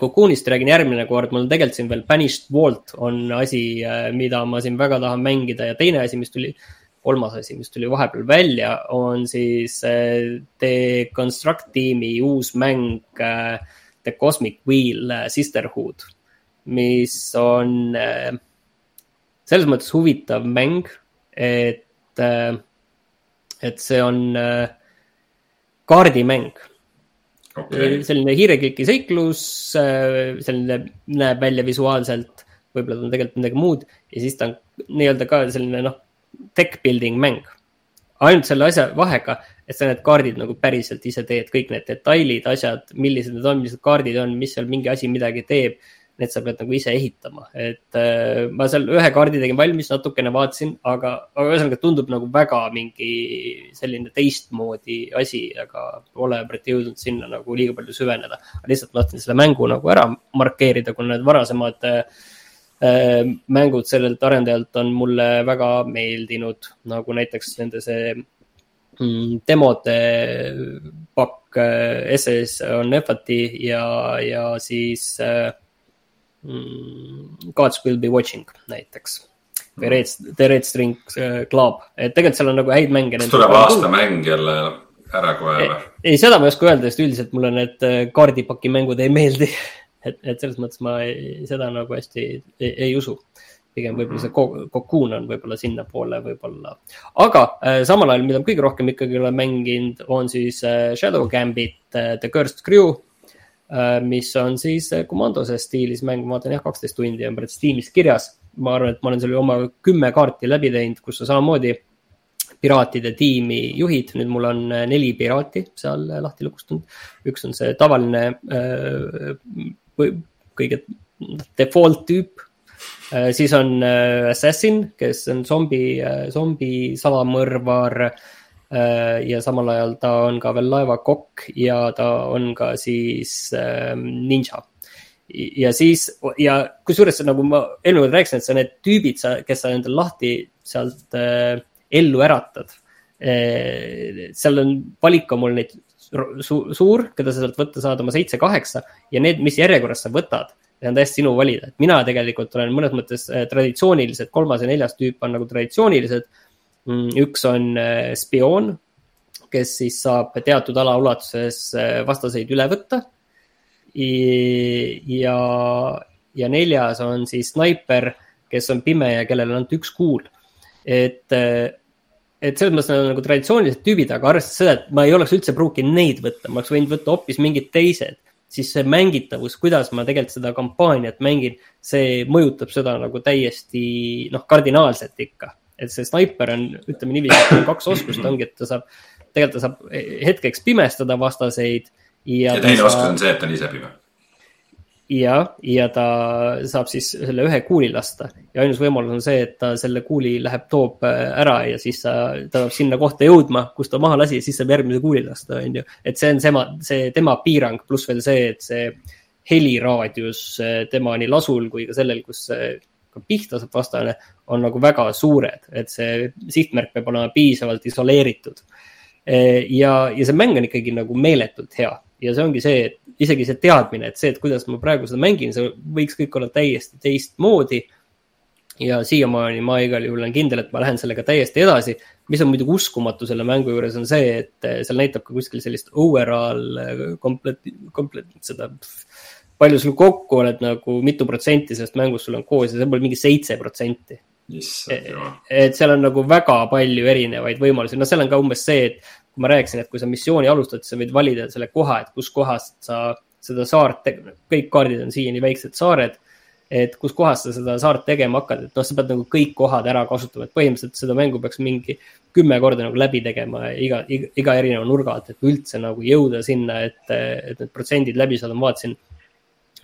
Cocoonist räägin järgmine kord, mul tegelikult siin veel Banished Vault on asi, mida ma siin väga tahan mängida. Ja teine asi, mis tuli, kolmas asi, mis tuli vahepeal välja, on siis The Construct tiimi uus mäng The Cosmic Wheel Sisterhood mis on äh, selles mõttes huvitav mäng, et, äh, et see on äh, kaardimäng okay.. selline hiirekliki seiklus, selline näeb välja visuaalselt, võib-olla ta on tegelikult midagi muud ja siis ta on nii-öelda ka selline noh, tech building mäng. ainult selle asja vahega, et sa need kaardid nagu päriselt ise teed, kõik need detailid, asjad, millised need on, millised kaardid on, mis seal mingi asi midagi teeb need sa pead nagu ise ehitama, et äh, ma seal ühe kaardi tegin valmis, natukene vaatasin, aga, aga ühesõnaga tundub nagu väga mingi selline teistmoodi asi, aga pole jõudnud sinna nagu liiga palju süveneda. lihtsalt tahtsin selle mängu nagu ära markeerida, kuna need varasemad äh, mängud sellelt arendajalt on mulle väga meeldinud, nagu näiteks nende see mm, demode pakk äh, SS on Efati ja, ja siis äh, Gods will be watching näiteks või Red, The Red String äh, Club, et tegelikult seal on nagu häid mänge. kas tuleb aastamäng jälle ära kohe või? ei, seda ma ei oska öelda, sest üldiselt mulle need äh, kaardipaki mängud ei meeldi. et, et selles mõttes ma ei, seda nagu hästi ei, ei usu. pigem võib-olla see Cocoon on võib-olla sinnapoole võib-olla. aga äh, samal ajal, mida ma kõige rohkem ikkagi olen mänginud, on siis äh, Shadow Gambit äh,, The Cursed Crew mis on siis komandose stiilis mäng, ma vaatan jah, kaksteist tundi on praegu Steamis kirjas. ma arvan, et ma olen selle oma kümme kaarti läbi teinud, kus sa samamoodi piraatide tiimi juhid, nüüd mul on äh, neli piraati seal lahti lukustunud. üks on see tavaline äh, kõige default tüüp. siis on assassin, kes on zombi, zombi salamõrvar Äh, ja samal ajal ta on ka veel laevakokk ja ta on ka siis ähm, ninja. ja siis ja kusjuures nagu ma eelmine kord rääkisin, et sa need tüübid, sa, kes sa endale lahti sealt äh, ellu äratad äh,. seal on valik on mul neid su suur, keda sa sealt võtta saad oma seitse-kaheksa ja need, mis järjekorras sa võtad see on täiesti sinu valida, et mina tegelikult olen mõnes mõttes äh, traditsioonilised, kolmas ja neljas tüüp on nagu traditsioonilised üks on äh, spioon, kes siis saab teatud ala ulatuses äh, vastaseid üle võtta. ja, ja neljas on siis snaiper, kes on pime ja kellel on ainult üks kuul. et, et selles mõttes nad on nagu traditsioonilised tüübid, aga arvestades seda, et ma ei oleks üldse pruukinud neid võtta, ma oleks võinud võtta hoopis mingid teised siis see mängitavus, kuidas ma tegelikult seda kampaaniat mängin, see mõjutab seda nagu täiesti noh, kardinaalselt ikka. Et see snaiper on, ütleme niiviisi, kaks oskust ongi, et ta saab, tegelikult ta saab hetkeks pimestada vastaseid. ja, ja teine saab... oskus on see, et ta on ise pime ja, ja ta saab siis selle ühe kuuli lasta ja ainus võimalus on see, et ta selle kuuli läheb, toob äh, ära ja siis sa, ta peab sinna kohta jõudma, kus ta maha lasi siis saab järgmise kuuli lasta, on ju. et see on tema, see tema piirang, pluss veel see, et see heliraadius äh, tema nii lasul kui ka sellel, kus ka pihta saab vastane, on nagu väga suured, et see sihtmärk peab olema piisavalt isoleeritud. Ja, ja see mäng on ikkagi nagu meeletult hea ja see ongi see, et isegi see teadmine, et see, et kuidas ma praegu seda mängin, see võiks kõik olla täiesti teistmoodi. ja siiamaani ma igal juhul olen kindel, et ma lähen sellega täiesti edasi. mis on muidugi uskumatu selle mängu juures, on see, et seal näitab ka kuskil sellist overall komplet, komplet, seda. Palju sul kokku oled nagu, mitu protsenti sellest mängust sul on koos ja see pole mingi seitse protsenti. Et seal on nagu väga palju erinevaid võimalusi, no seal on ka umbes see, et kui ma rääkisin, et kui sa missiooni alustad, sa võid valida selle koha, et kuskohast sa seda saart, kõik kaardid on siiani väiksed saared. et kuskohast sa seda saart tegema hakkad, et noh, sa pead nagu kõik kohad ära kasutama, et põhimõtteliselt seda mängu peaks mingi kümme korda nagu läbi tegema iga, iga, iga erineva nurga alt, et üldse nagu jõuda sinna, et, et need protsendid läbi saada, ma vaatasin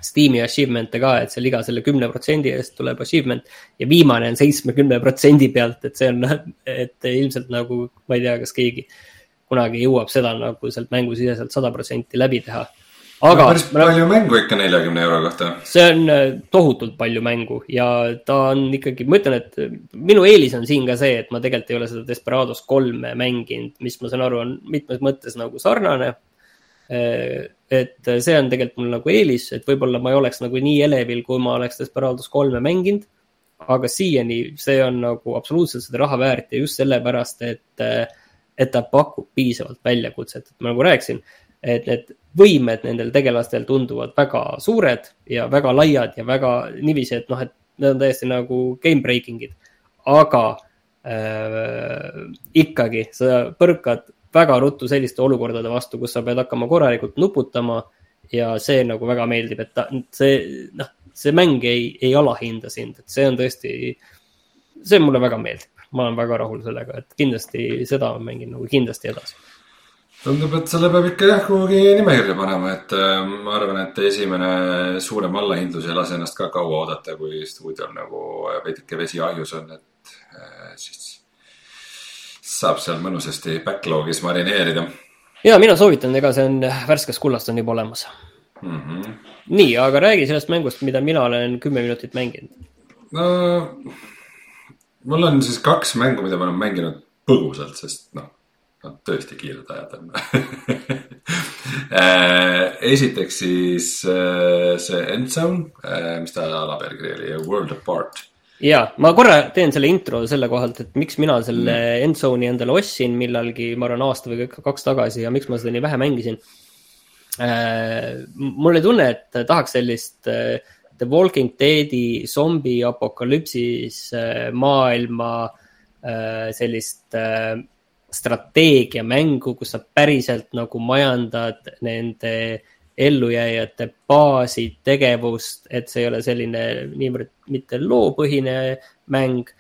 Steam'i achievement'e ka, et seal iga selle kümne protsendi eest tuleb achievement ja viimane on seitsmekümne protsendi pealt, et see on, et ilmselt nagu, ma ei tea, kas keegi kunagi jõuab seda nagu sealt mängusiseselt sada protsenti läbi teha. aga. päris palju mängu ikka neljakümne euro kohta. see on äh, tohutult palju mängu ja ta on ikkagi, ma ütlen, et minu eelis on siin ka see, et ma tegelikult ei ole seda Desperados kolme mänginud, mis ma saan aru, on mitmes mõttes nagu sarnane äh, et see on tegelikult mul nagu eelis, et võib-olla ma ei oleks nagu nii elevil, kui ma oleks Desperados kolme mänginud. aga siiani see on nagu absoluutselt seda raha väärt ja just sellepärast, et äh, et ta pakub piisavalt väljakutset, et ma nagu rääkisin, et need võimed nendel tegelastel tunduvad väga suured ja väga laiad ja väga niiviisi, et noh, et need on täiesti nagu game breaking'id. aga äh, ikkagi sa põrkad väga ruttu selliste olukordade vastu, kus sa pead hakkama korralikult nuputama ja see nagu väga meeldib, et ta, see, noh, see mäng ei, ei alahinda sind, et see on tõesti, see mulle väga meeldib. Ma olen väga rahul sellega, et kindlasti seda mängin nagu kindlasti edasi. Tundub, et selle peab ikka jah kuhugi nimekirja panema, et äh, ma arvan, et esimene suurem allahindlus ei lase ennast ka kaua oodata, kui stuudiol nagu veidike vesi ahjus on, et äh, siis saab seal mõnusasti backlog'is marineerida. ja mina soovitan, ega see on värskes kullast on juba olemas mm. -hmm. nii, aga räägi sellest mängust, mida mina olen kümme minutit mänginud. no mul on siis kaks mängu, mida ma olen mänginud põgusalt, sest noh, nad tõesti kiired ajad on äh, esiteks siis äh, see Endzone, äh, mis ta alapealkiri oli, World Apart ja ma korra teen selle intro selle kohalt, et miks mina selle mm. Endzone'i endale ostsin millalgi, ma arvan, aasta või kaks tagasi ja miks ma seda nii vähe mängisin. mul oli tunne, et tahaks sellist äh, The Walking Deadi zombi apokalüpsis äh, maailma äh, sellist äh, strateegiamängu, kus sa päriselt nagu majandad nende ellujääjate baasi tegevust, et see ei ole selline niivõrd mitte loopõhine mäng,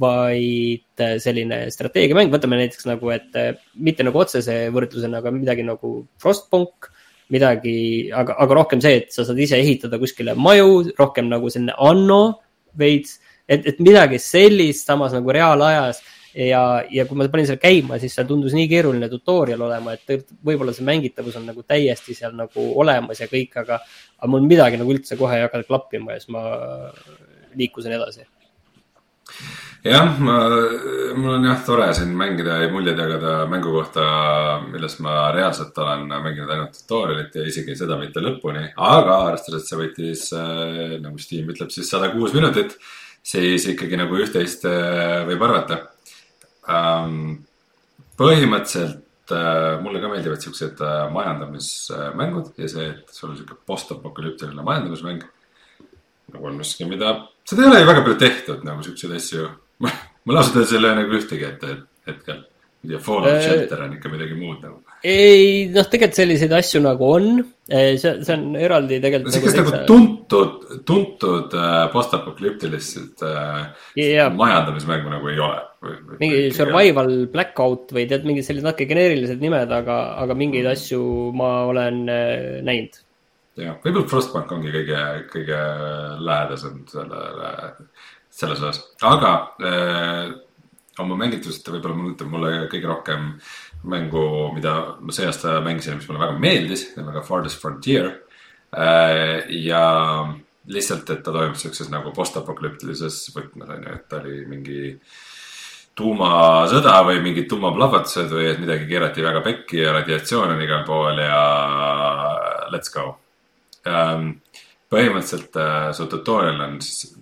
vaid selline strateegiamäng, võtame näiteks nagu, et mitte nagu otsese võrdlusena, aga midagi nagu Frostpunk midagi, aga, aga rohkem see, et sa saad ise ehitada kuskile maju, rohkem nagu selline anno veits, et, et midagi sellist samas nagu reaalajas ja, ja kui ma panin selle käima, siis seal tundus nii keeruline tutorial olema, et võib-olla see mängitavus on nagu täiesti seal nagu olemas ja kõik, aga, aga mul midagi nagu üldse kohe ei hakanud klappima ja siis ma liikusin edasi jah, ma, mul on jah tore siin mängida ja muljeid jagada mängu kohta, millest ma reaalselt olen mänginud ainult tutorial'it ja isegi seda mitte lõpuni. aga arvestades, et see võttis äh,, nagu Steam ütleb, siis sada kuus minutit, siis ikkagi nagu üht-teist äh, võib arvata ähm,. põhimõtteliselt äh, mulle ka meeldivad siuksed äh, majandamismängud ja see, et sul on sihuke post-apokalüptiline majandamismäng nagu on miski, mida, seda ei ole ju väga palju tehtud nagu siukseid asju. ma, ma lausa tõesti ei löö nagu ühtegi ette hetkel. tea, Fallout äh, Shelter on ikka midagi muud nagu. Ei, noh, tegelikult selliseid asju nagu on. see, see on eraldi tegelikult. siukest nagu, tuntud, tuntud äh, postapokalüptilist äh, yeah. majandamismängu nagu ei ole. mingi survival jah. blackout või tead, mingid sellised natuke geneerilised nimed, aga, aga mingeid mm. asju ma olen äh, näinud jah, võib-olla Frostbank ongi kõige, kõige lähedasem sellele, selles osas, aga äh, oma mängitusest võib-olla mõjutab mulle kõige rohkem mängu, mida ma see aasta mängisin, mis mulle väga meeldis, nimega Farthest Frontier äh,. ja lihtsalt, et ta toimub siukses nagu postapokalüptilises võtmes on ju, et ta oli mingi tuumasõda või mingid tuumaplahvatused või et midagi keerati väga pekki ja radiatsioon on igal pool ja let's go ähm,. põhimõtteliselt äh, su tutorial on siis,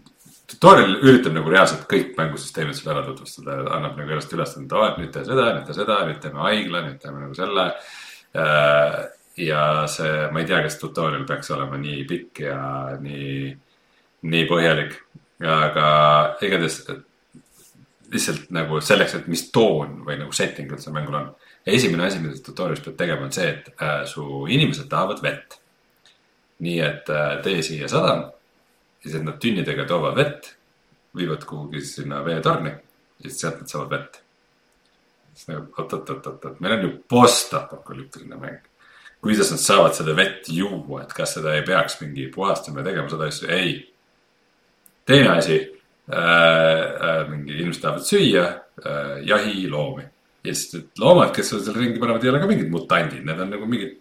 tutorial üritab nagu reaalselt kõik mängusüsteemid sulle ära tutvustada, annab nagu ennast üles, et oh, nüüd tee seda, nüüd tee seda, nüüd teeme haigla, nüüd teeme nagu selle äh,. ja see, ma ei tea, kas tutorial peaks olema nii pikk ja nii, nii põhjalik, aga igatahes lihtsalt nagu selleks, et mis toon või nagu setting üldse mängul on. esimene asi, mida tutorial'is pead tegema, on see, et äh, su inimesed tahavad vett nii et äh, tee siia sadam, siis et nad tünnidega toovad vett, viivad kuhugi sinna veetorni ja siis sealt nad saavad vett. siis nagu oot-oot-oot-oot, meil on ju postapokalüptiline mäng. kuidas nad saavad seda vett juua, et kas seda ei peaks mingi puhastama ja tegema seda asja, ei. teine asi äh,, äh, mingi inimesed tahavad süüa äh, jahiloomi ja siis need loomad, kes seal ringi panevad, ei ole ka mingid mutandid, need on nagu mingid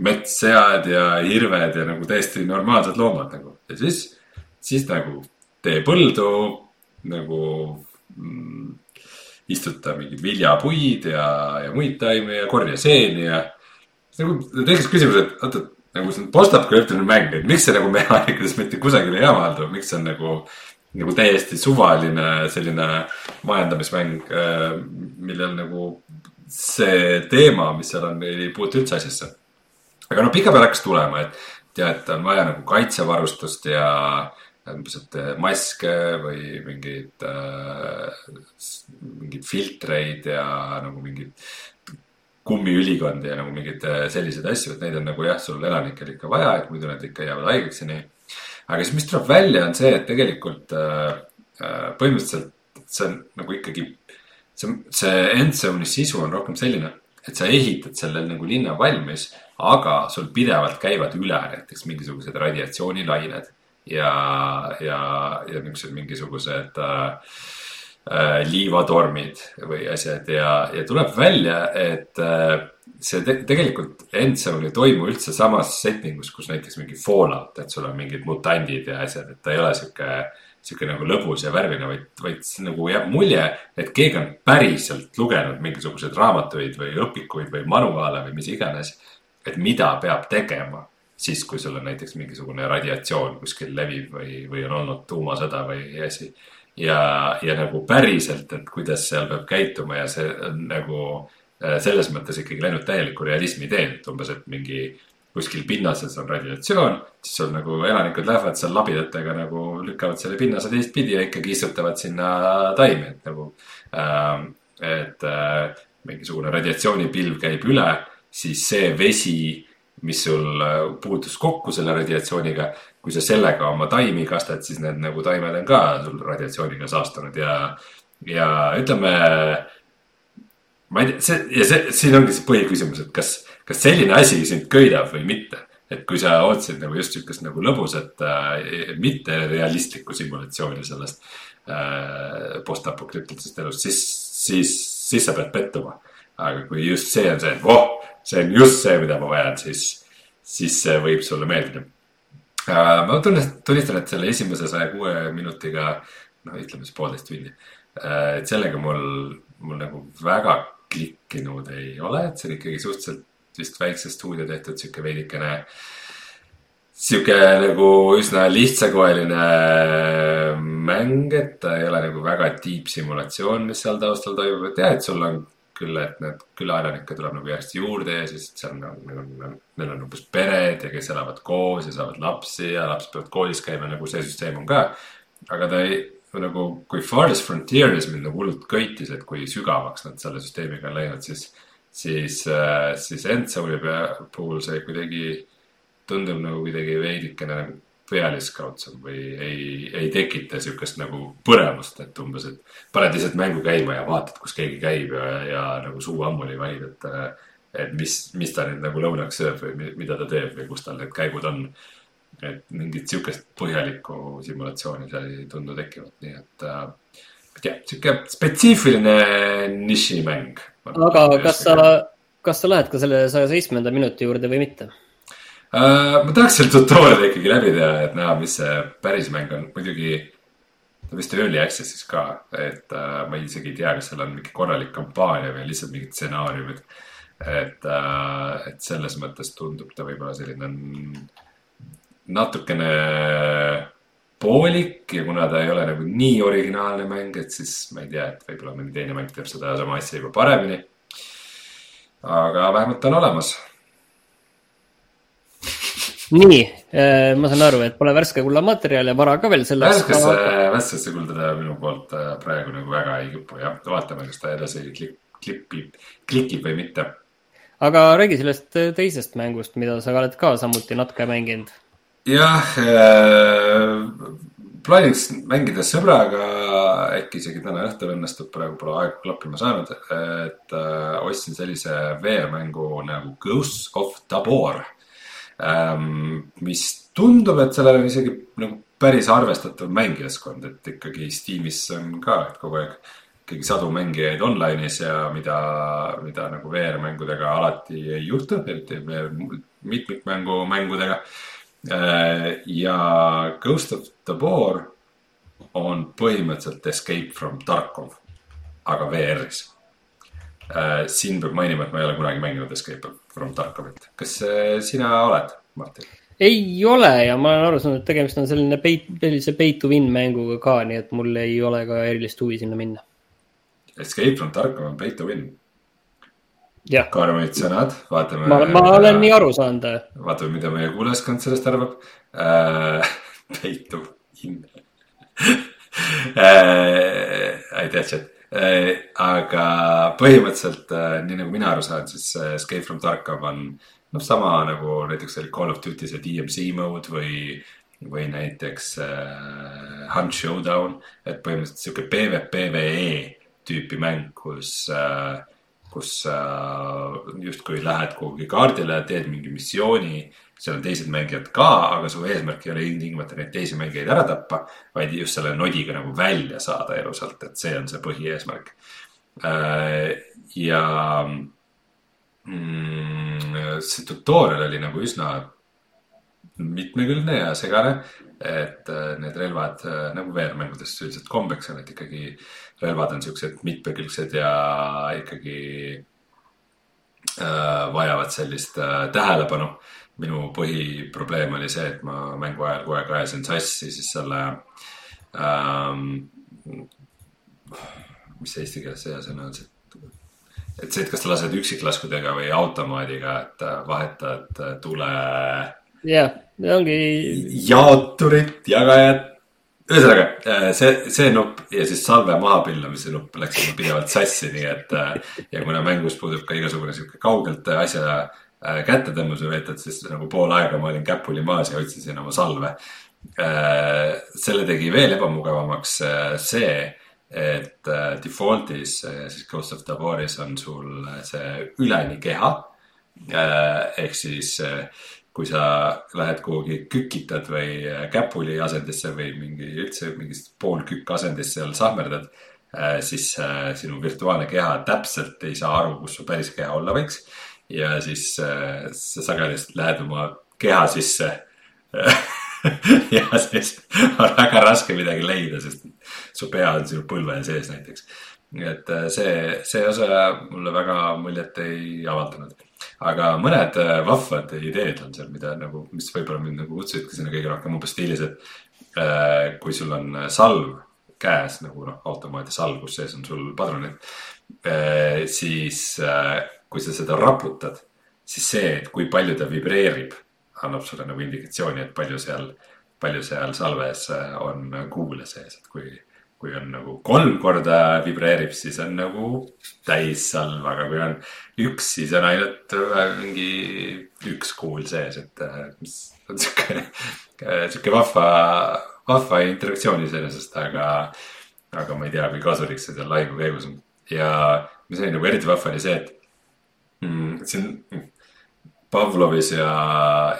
metssead ja hirved ja nagu täiesti normaalsed loomad nagu ja siis, siis nagu tee põldu nagu mm, istuta mingeid viljapuid ja, ja muid taimi ja korja seeni ja. nagu tekkis küsimus, et oota, nagu see on postapokalüptiline mäng, et miks see nagu mehaanikades mitte kusagile ei avaldu, miks see on nagu nagu täiesti suvaline selline majandamismäng, äh, millel nagu see teema, mis seal on, ei puutu üldse asjasse aga noh, pikapeale hakkas tulema, et tead, on vaja nagu kaitsevarustust ja umbes, et maske või mingeid äh,, mingeid filtreid ja nagu mingeid kummiülikondi ja nagu mingeid äh, selliseid asju, et neid on nagu jah, sul elanikel ikka vaja, et muidu nad ikka jäävad haigeks ja nii. aga siis, mis tuleb välja, on see, et tegelikult äh, äh põhimõtteliselt see on nagu ikkagi, see, see Endzone'i sisu on rohkem selline, et sa ehitad selle nagu linna valmis aga sul pidevalt käivad üle näiteks mingisugused radiatsioonilained ja, ja, ja niisugused mingisugused äh, äh, liivatormid või asjad. Ja, ja tuleb välja, et äh, see te tegelikult Endzone ei toimu üldse samas setting us, kus näiteks mingi Fallout, et sul on mingid mutandid ja asjad, et ta ei ole sihuke sihuke nagu lõbus ja värviline, vaid, vaid nagu jääb mulje, et keegi on päriselt lugenud mingisuguseid raamatuid või õpikuid või manuaale või mis iganes et mida peab tegema siis, kui sul on näiteks mingisugune radiatsioon kuskil levib või, või on olnud tuumasõda või asi. ja, ja nagu päriselt, et kuidas seal peab käituma ja see on nagu äh, selles mõttes ikkagi läinud täieliku realismi teed, et umbes, et mingi kuskil pinnases on radiatsioon, siis sul nagu elanikud lähevad seal labidatega nagu lükkavad selle pinnase teistpidi ja ikkagi istutavad sinna taimi, et nagu äh,. et äh, mingisugune radiatsioonipilv käib üle siis see vesi, mis sul äh, puutus kokku selle radiatsiooniga, kui sa sellega oma taimi kastad, siis need nagu taimed on ka sul radiatsiooniga saastunud ja, ja ütleme. ma ei tea, see ja see, siin ongi see põhiküsimus, et kas, kas selline asi sind köidab või mitte et kui sa ootasid nagu just sihukest nagu lõbusat äh,, mitte realistlikku simulatsiooni sellest äh, postapokalüptilisest elust, siis, siis, siis sa pead pettuma. aga kui just see on see, et voh, see on just see, mida ma vajan, siis, siis see võib sulle meeldida. Äh, ma tunnistan, tunnistan, et selle esimese saja kuue minutiga, noh, ütleme siis poolteist tundi. Äh, et sellega mul, mul nagu väga klikkinud ei ole, et see on ikkagi suhteliselt vist väikse stuudio tehtud sihuke veidikene sihuke nagu üsna lihtsakoeline mäng, et ta ei ole nagu väga deep simulatsioon, mis seal taustal toimub, et jah, et sul on küll, et need külaelanikke tuleb nagu järjest juurde ja siis seal on, neil on, neil on umbes pered ja kes elavad koos ja saavad lapsi ja lapsed peavad koolis käima, nagu see süsteem on ka. aga ta ei, nagu kui Farthest Frontieris mind nagu hullult köitis, et kui sügavaks nad selle süsteemiga on läinud, siis, siis, äh, siis Endsouli puhul see kuidagi tundub nagu kuidagi veidikene nagu pealiskaudsem või ei, ei tekita sihukest nagu põnevust, et umbes, et paned lihtsalt mängu käima ja vaatad, kus keegi käib ja, ja nagu suu ammuli vahid, et. et mis, mis ta nüüd nagu lõunaks sööb või mida ta teeb või kus tal need käigud on. et mingit sihukest põhjalikku simulatsiooni seal ei tundu tekkivat, nii et äh,. ma ei tea, sihuke spetsiifiline nišimäng. aga kas sa, kas sa lähed ka selle saja seitsmenda minuti juurde või mitte? Uh,. ma tahaks selle tutorial'i ikkagi läbi teha, et näha, mis see päris mäng on, muidugi. ta vist early access'is ka, et uh, ma isegi ei tea, kas seal on mingi korralik kampaania või lihtsalt mingid stsenaariumid. et uh,, et selles mõttes tundub ta võib-olla selline natukene poolik ja kuna ta ei ole nagu nii originaalne mäng, et siis ma ei tea, et võib-olla mõni teine mäng teeb seda sama asja juba paremini. aga vähemalt ta on olemas nii, äh, ma saan aru, et pole värske kulla materjal ja vara ka veel selleks. värskesse aga..., värskesse kulda minu poolt äh, praegu nagu väga ei kipu jah, vaatame, kas ta edasi klik, klipib, klikib või mitte. aga räägi sellest äh, teisest mängust, mida sa oled ka samuti natuke mänginud. jah äh,, plaaniks mängida sõbraga, äkki isegi täna õhtul õnnestub, praegu pole aega klappima saanud, et äh, ostsin sellise VR-mängu nagu Ghosts of Tabor. Mis tundub, et sellel on isegi nagu päris arvestatav mängijaskond, et ikkagi Steamis on ka, et kogu aeg ikkagi sadu mängijaid online'is ja mida, mida nagu VR-mängudega alati ei juhtu, eriti mitmikmängu mängudega. Äh, ja Ghost of Tabor on põhimõtteliselt Escape from Tarkov, aga VR-is. Äh, siin peab mainima, et ma ei ole kunagi mänginud Escape from Tarkovit. kas äh, sina oled, Martin? ei ole ja ma olen aru saanud, et tegemist on selline peit, sellise pay to win mänguga ka, nii et mul ei ole ka erilist huvi sinna minna. Escape from Tarkov on pay to win. karmid sõnad, vaatame. ma, ma olen nii aru saanud. vaatame, mida meie kuulajaskond sellest arvab äh,. Pay to win äh,. aitäh, chat. Aga põhimõtteliselt äh, nii nagu mina aru saan, siis äh, Escape from Tarkov on noh, sama nagu näiteks oli Call of Duty see DMC mode või, või näiteks äh, Hunt Showdown. et põhimõtteliselt sihuke PVPVE tüüpi mäng, kus äh,, kus äh, justkui lähed kuhugi kaardile, teed mingi missiooni seal on teised mängijad ka, aga su eesmärk ei ole ilmtingimata neid teisi mängijaid ära tappa, vaid just selle nodiga nagu välja saada elusalt, et see on see põhieesmärk. Äh, ja mm, see tutorial oli nagu üsna mitmekülgne ja segane. et äh, need relvad äh, nagu VR-mängudes üldiselt kombeks on, et ikkagi relvad on siuksed mitmekülgsed ja ikkagi vajavad sellist äh, tähelepanu. Minu põhiprobleem oli see, et ma mängu ajal kogu aeg ajasin sassi siis selle ähm,. mis see eesti keeles see sõna on, et see, et kas sa lased üksiklaskudega või automaadiga, et äh, vahetad äh, tule. jah, ongi. jaoturit, jagajat. ühesõnaga äh, see, see nupp ja siis salve maha pillamise nupp läks pidevalt sassi, nii et. ja kuna mängus puudub ka igasugune sihuke kaugelt asja kätte tõmbamise veetad, siis nagu pool aega ma olin käpuli maas ja otsisin oma salve. selle tegi veel ebamugavamaks see et äh, default'is äh, siis Ghost of Taboris on sul äh, see üleni keha äh,. ehk siis äh, kui sa lähed kuhugi kükitad või äh, käpuli asendisse või mingi üldse mingist poolkükk asendisse seal sahmerdad äh,. siis äh, sinu virtuaalne keha täpselt ei saa aru, kus su päris keha olla võiks. Ja siis äh, sa sageli lähed oma keha sisse ja siis on väga raske midagi leida, sest su pea on sinu põlve sees näiteks. et äh, see, see osa mulle väga muljet ei avaldanud. aga mõned äh, vahvad ideed on seal, mida nagu, mis võib-olla mind nagu kutsusidki sinna kõige rohkem umbes stiilis, et äh, kui sul on salv käes nagu noh, automaadi salv, kus sees on sul padrunid siis kui sa seda raputad, siis see, et kui palju ta vibreerib, annab sulle nagu indikatsiooni, et palju seal, palju seal salves on kuule sees, et kui kui on nagu kolm korda vibreerib, siis on nagu täissalv, aga kui on üks, siis on ainult äh, mingi üks kuul sees, et äh, mis on sihuke, äh, sihuke vahva, vahva interaktsioon iseenesest, aga, aga ma ei tea, kui kasulik see seal lahingu käigus on. ja mis oli nagu eriti vahva, oli see, et mm, siin Pavlovis ja,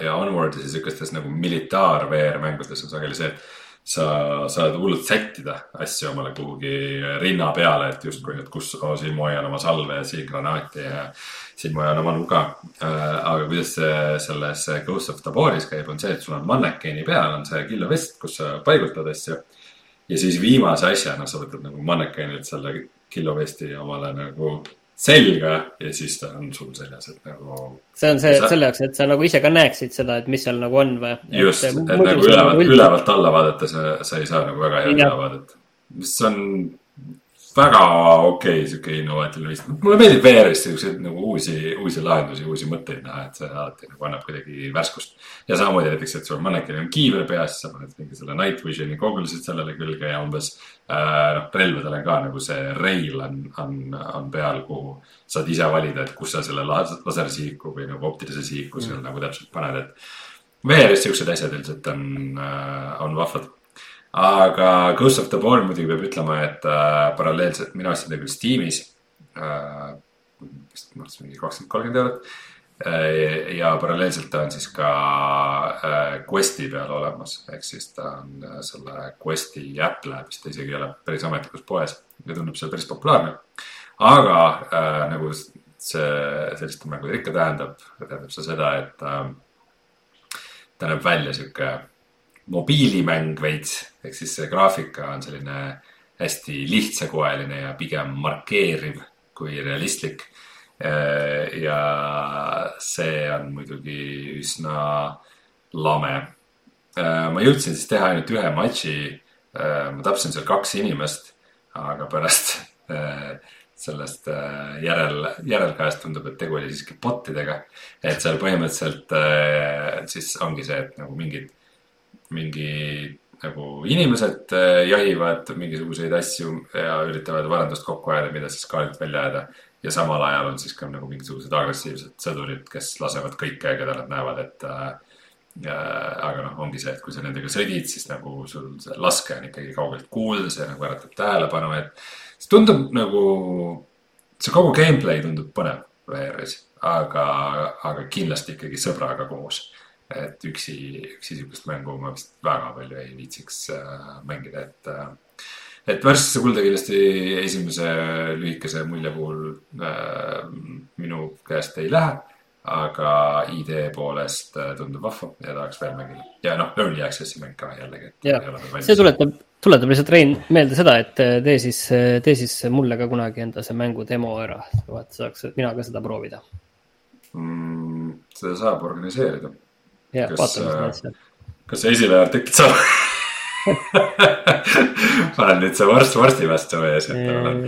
ja Onwardis ja sihukestes nagu militaar VR mängudes on sageli see, et sa saad hullult sättida asju omale kuhugi rinna peale, et justkui, et kus oh,, siin ma hoian oma salve ja siin granaati ja siin ma hoian oma nuga. Äh, aga kuidas see selles Ghost of Taboris käib, on see, et sul on mannekeeni peal on see killovest, kus sa paigutad asju. ja siis viimase asjana sa võtad nagu mannekeenilt selle killovesti omale nagu selga ja siis ta on sul seljas, et nagu. see on see sa... selle jaoks, et sa nagu ise ka näeksid seda, et mis seal nagu on või? just, et, nagu ülevalt, ülevalt alla vaadata, sa, sa ei saa nagu väga head ülevaadet. mis on väga okei okay, sihuke innovaatiline viis. mulle meeldib VR-is siukseid nagu uusi, uusi lahendusi, uusi mõtteid näha, et see alati nagu annab kuidagi värskust. ja samamoodi näiteks, et sul mannekenil on kiiver peas, sa paned mingi selle night vision'i goggle'id sellele külge ja umbes. Noh, relvadel on ka nagu see rail on, on, on peal, kuhu saad ise valida, et kus sa selle lasersihiku või nagu optilise sihiku seal mm. nagu täpselt paned, et. VR-is siuksed asjad üldiselt on, äh, on vahvad aga Ghost of the Ball muidugi peab ütlema, et äh, paralleelselt minu ostsin ta küll Steamis äh,. vist ma arvasin mingi kakskümmend, kolmkümmend eurot äh,. Ja paralleelselt ta on siis ka äh, Questi peal olemas, ehk siis ta on äh, selle Questi äpp läheb, vist ta isegi ei ole päris ametlikus poes ja tundub seal päris populaarne. aga äh, nagu see selliste mängude ikka tähendab, tähendab see seda, et äh, ta näeb välja sihuke mobiilimäng veits, ehk siis see graafika on selline hästi lihtsakoeline ja pigem markeeriv kui realistlik. ja see on muidugi üsna lame. ma jõudsin siis teha ainult ühe matši. ma tapsin seal kaks inimest, aga pärast sellest järel, järelkajast tundub, et tegu oli siiski bot idega. et seal põhimõtteliselt siis ongi see, et nagu mingid mingi nagu inimesed äh, jahivad mingisuguseid asju ja üritavad varandust kokku ajada, mida siis kaardilt välja ajada. Ja samal ajal on siis ka nagu mingisugused agressiivsed sõdurid, kes lasevad kõike, keda nad näevad, et äh,. aga noh, ongi see, et kui sa nendega sõdid, siis nagu sul see laske on ikkagi kaugelt kuulda, see nagu äratab tähelepanu, et. see tundub nagu, see kogu gameplay tundub põnev VR-is, aga, aga kindlasti ikkagi sõbraga koos et üksi, üksi sihukest mängu ma vist väga palju ei viitsiks äh, mängida, et äh,. Et värskesse kulda kindlasti esimese lühikese mulje puhul äh, minu käest ei lähe. aga idee poolest äh, tundub vahva ja tahaks veel mängida ja noh, Early Access'i mäng ka jällegi. see tuletab, tuletab lihtsalt Rein meelde seda, et äh, tee siis, tee siis mulle ka kunagi enda see mängu demo ära, vaat saaks mina ka seda proovida mm,. seda saab organiseerida asja. kas sa esilejal tekid sa panen nüüd see vorst vorsti vastu ees, et ma olen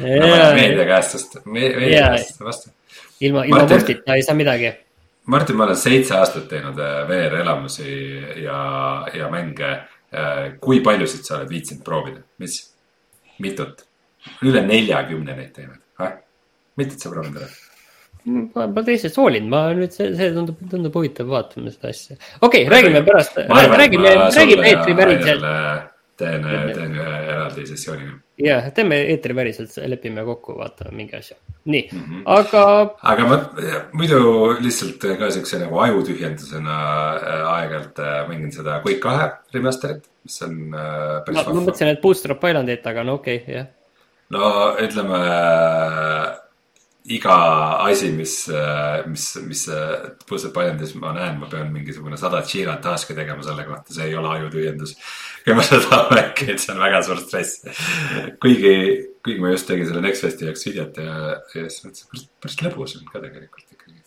meedia käest, sest meedia käest vastu. ilma, ilma vorstita ei saa midagi. Martin, ma olen seitse aastat teinud äh, VR-elamusi ja, ja mänge. Äh, kui paljusid sa oled viitsinud proovida, mis, mitut? üle neljakümne neid teinud, mitut sa proovinud oled? Ma pole teisest hoolinud, ma nüüd see, see tundub, tundub huvitav, vaatame seda asja. okei okay,, räägime pärast, räägime, räägime eetriväliselt. teen, teen ühe eraldi sessiooni. jah, teeme eetriväliselt, lepime kokku, vaatame mingi asja. nii mm, -hmm. aga. aga ma muidu lihtsalt ka siukse nagu ajutühjendusena äh, aeg-ajalt äh, mängin seda Quake kahe remaster'it, mis on äh, päris vahva. ma mõtlesin, et Booster of Islandit, aga no okei okay,, jah. no ütleme iga asi, mis, mis, mis Puzzle Bindis ma näen, ma pean mingisugune sada Jira task'i tegema selle kohta, see ei ole ajutühjendus. ma seda mängin, see on väga suur stress. kuigi, kuigi ma just tegin selle Next Festi jaoks videot ja, ja siis mõtlesin, päris, päris lõbus on ka tegelikult ikkagi.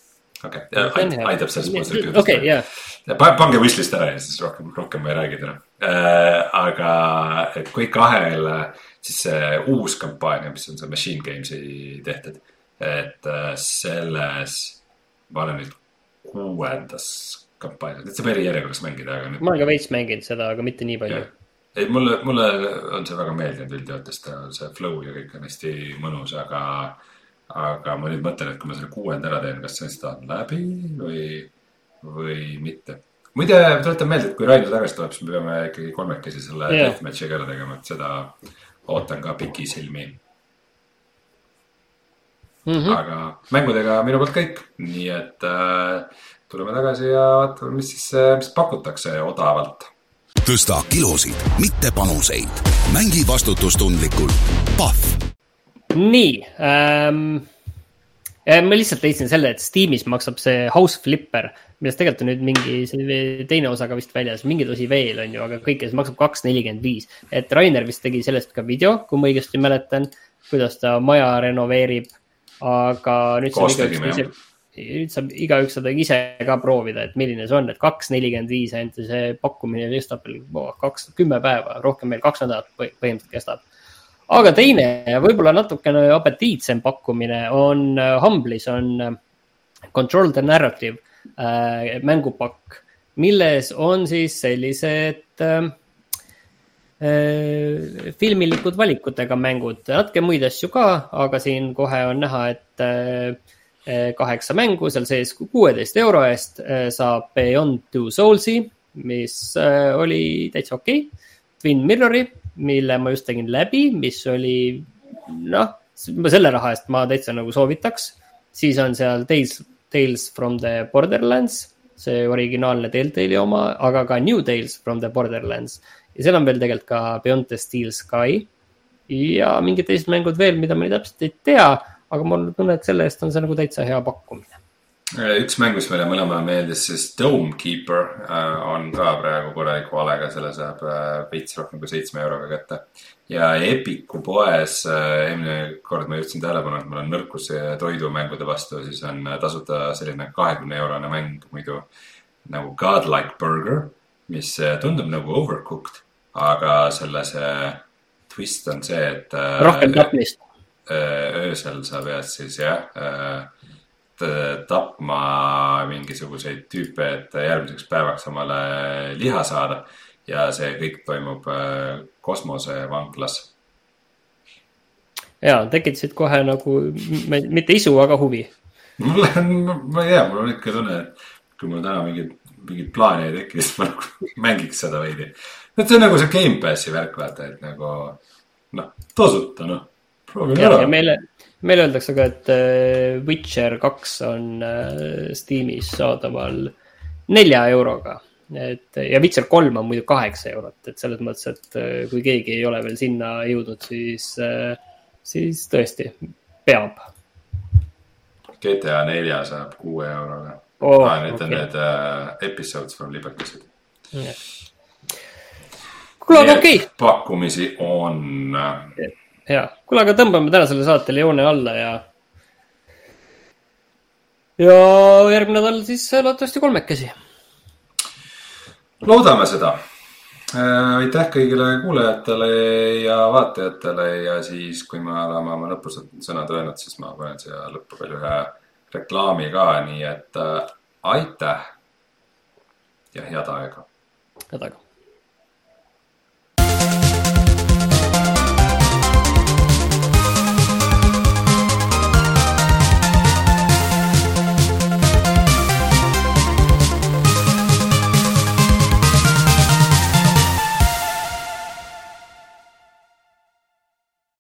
okei okay., aitab selles tühjendust. okei, jah. pange wishlist ära ja siis rohkem, rohkem ma ei räägi täna äh,. aga, et kui kahel siis see uus kampaania, mis on see Machine Games'i tehtud, et äh, selles ma olen nüüd kuuendas kampaanias, saab eri järjekorras mängida, aga nüüd. ma olen ka veits mänginud seda, aga mitte nii palju. ei, mulle, mulle on see väga meeldinud üldjoontes, see flow ja kõik on hästi mõnus, aga, aga ma nüüd mõtlen, et kui ma selle kuuenda ära teen, kas see siis tahan läbi või, või mitte muide, tuletan meelde, et kui Rainer tagasi tuleb, siis me peame ikkagi kolmekesi selle yeah. deathmatch'i ka ära tegema, et seda ootan ka pikisilmi mm. -hmm. aga mängudega minu poolt kõik, nii et äh, tuleme tagasi ja vaatame, mis siis, äh, mis pakutakse odavalt. tõsta kilosid, mitte panuseid. mängi vastutustundlikult. Pahv. nii ähm,. ma lihtsalt leidsin selle, et Steamis maksab see House Flipper millest tegelikult on nüüd mingi teine osa ka vist väljas, mingeid osi veel on ju, aga kõike see maksab kaks nelikümmend viis. et Rainer vist tegi sellest ka video, kui ma õigesti mäletan, kuidas ta maja renoveerib. Aga nüüd saab igaüks ise, nüüd saab igaüks seda ise ka proovida, et milline see on, et kaks nelikümmend viis ainult see pakkumine kestab veel kaks, kümme päeva, rohkem veel kaks nädalat põhimõtteliselt kestab. Aga teine, võib-olla natukene apetiitsem pakkumine on Humble'is on Control the Narrative äh, mängupakk, milles on siis sellised äh, äh, filmilikud valikutega mängud, natuke muid asju ka, aga siin kohe on näha, et äh, kaheksa mängu seal sees kuueteist euro eest äh, saab Beyond Two Souls'i, mis äh, oli täitsa okei okay.. Twin Mirror'i, mille ma just tegin läbi, mis oli noh, selle raha eest ma täitsa nagu soovitaks. siis on seal Tales Tales from the Borderlands, see originaalne Deltali oma, aga ka New Tales from the Borderlands. Ja seal on veel tegelikult ka Beyond the Steel Sky. Ja mingid teised mängud veel, mida ma nii täpselt ei tea, aga mul on tunne, et selle eest on see nagu täitsa hea pakkumine. Äh, üks mäng, mis meile mõlemale meeldis, siis Dome Keeper äh, on ka praegu korraliku valega, selle saab äh, veits rohkem kui seitsme euroga kätte. ja Epiku poes, eelmine kord ma jõudsin tähelepanu, et mul on nõrkus toidumängude vastu, siis on tasuta selline kahekümne eurone mäng muidu nagu Godlike Burger, mis tundub nagu overcooked, aga selle see twist on see, et. rohkem tapmist. öösel sa pead siis jah Äh, tapma mingisuguseid tüüpe, et järgmiseks päevaks omale liha saada. ja see kõik toimub äh, kosmosevanglas. ja, tekitasid kohe nagu mitte isu, aga huvi. mul on, ma ei tea, mul on ikka tunne, et kui mul täna mingit, mingit plaani ei teki, siis ma nagu mängiks seda veidi. Et see on nagu see Gamepassi värk, vaata, et nagu noh, tasuta noh, proovime ära. meile meile öeldakse ka, et äh, Witcher kaks on äh, Steamis saadaval nelja euroga. et ja Witcher kolm on muidu kaheksa eurot, et selles mõttes, et äh, kui keegi ei ole veel sinna jõudnud, siis, siis tõesti peab. GTA nelja saab kuue euroga oh,. Ah, need okay. on need uh, episodes from Libertysid yeah.. Kuule, aga okei okay.. pakkumisi on ja, kuule, aga tõmbame tänasele saatele joone alla ja. ja järgmine nädal siis loodetavasti kolmekesi. loodame seda äh,. aitäh kõigile kuulajatele ja vaatajatele ja siis, kui me oleme oma lõpusõnad öelnud, siis ma panen siia lõppu veel ühe reklaami ka, nii et äh, aitäh ja head aega. head aega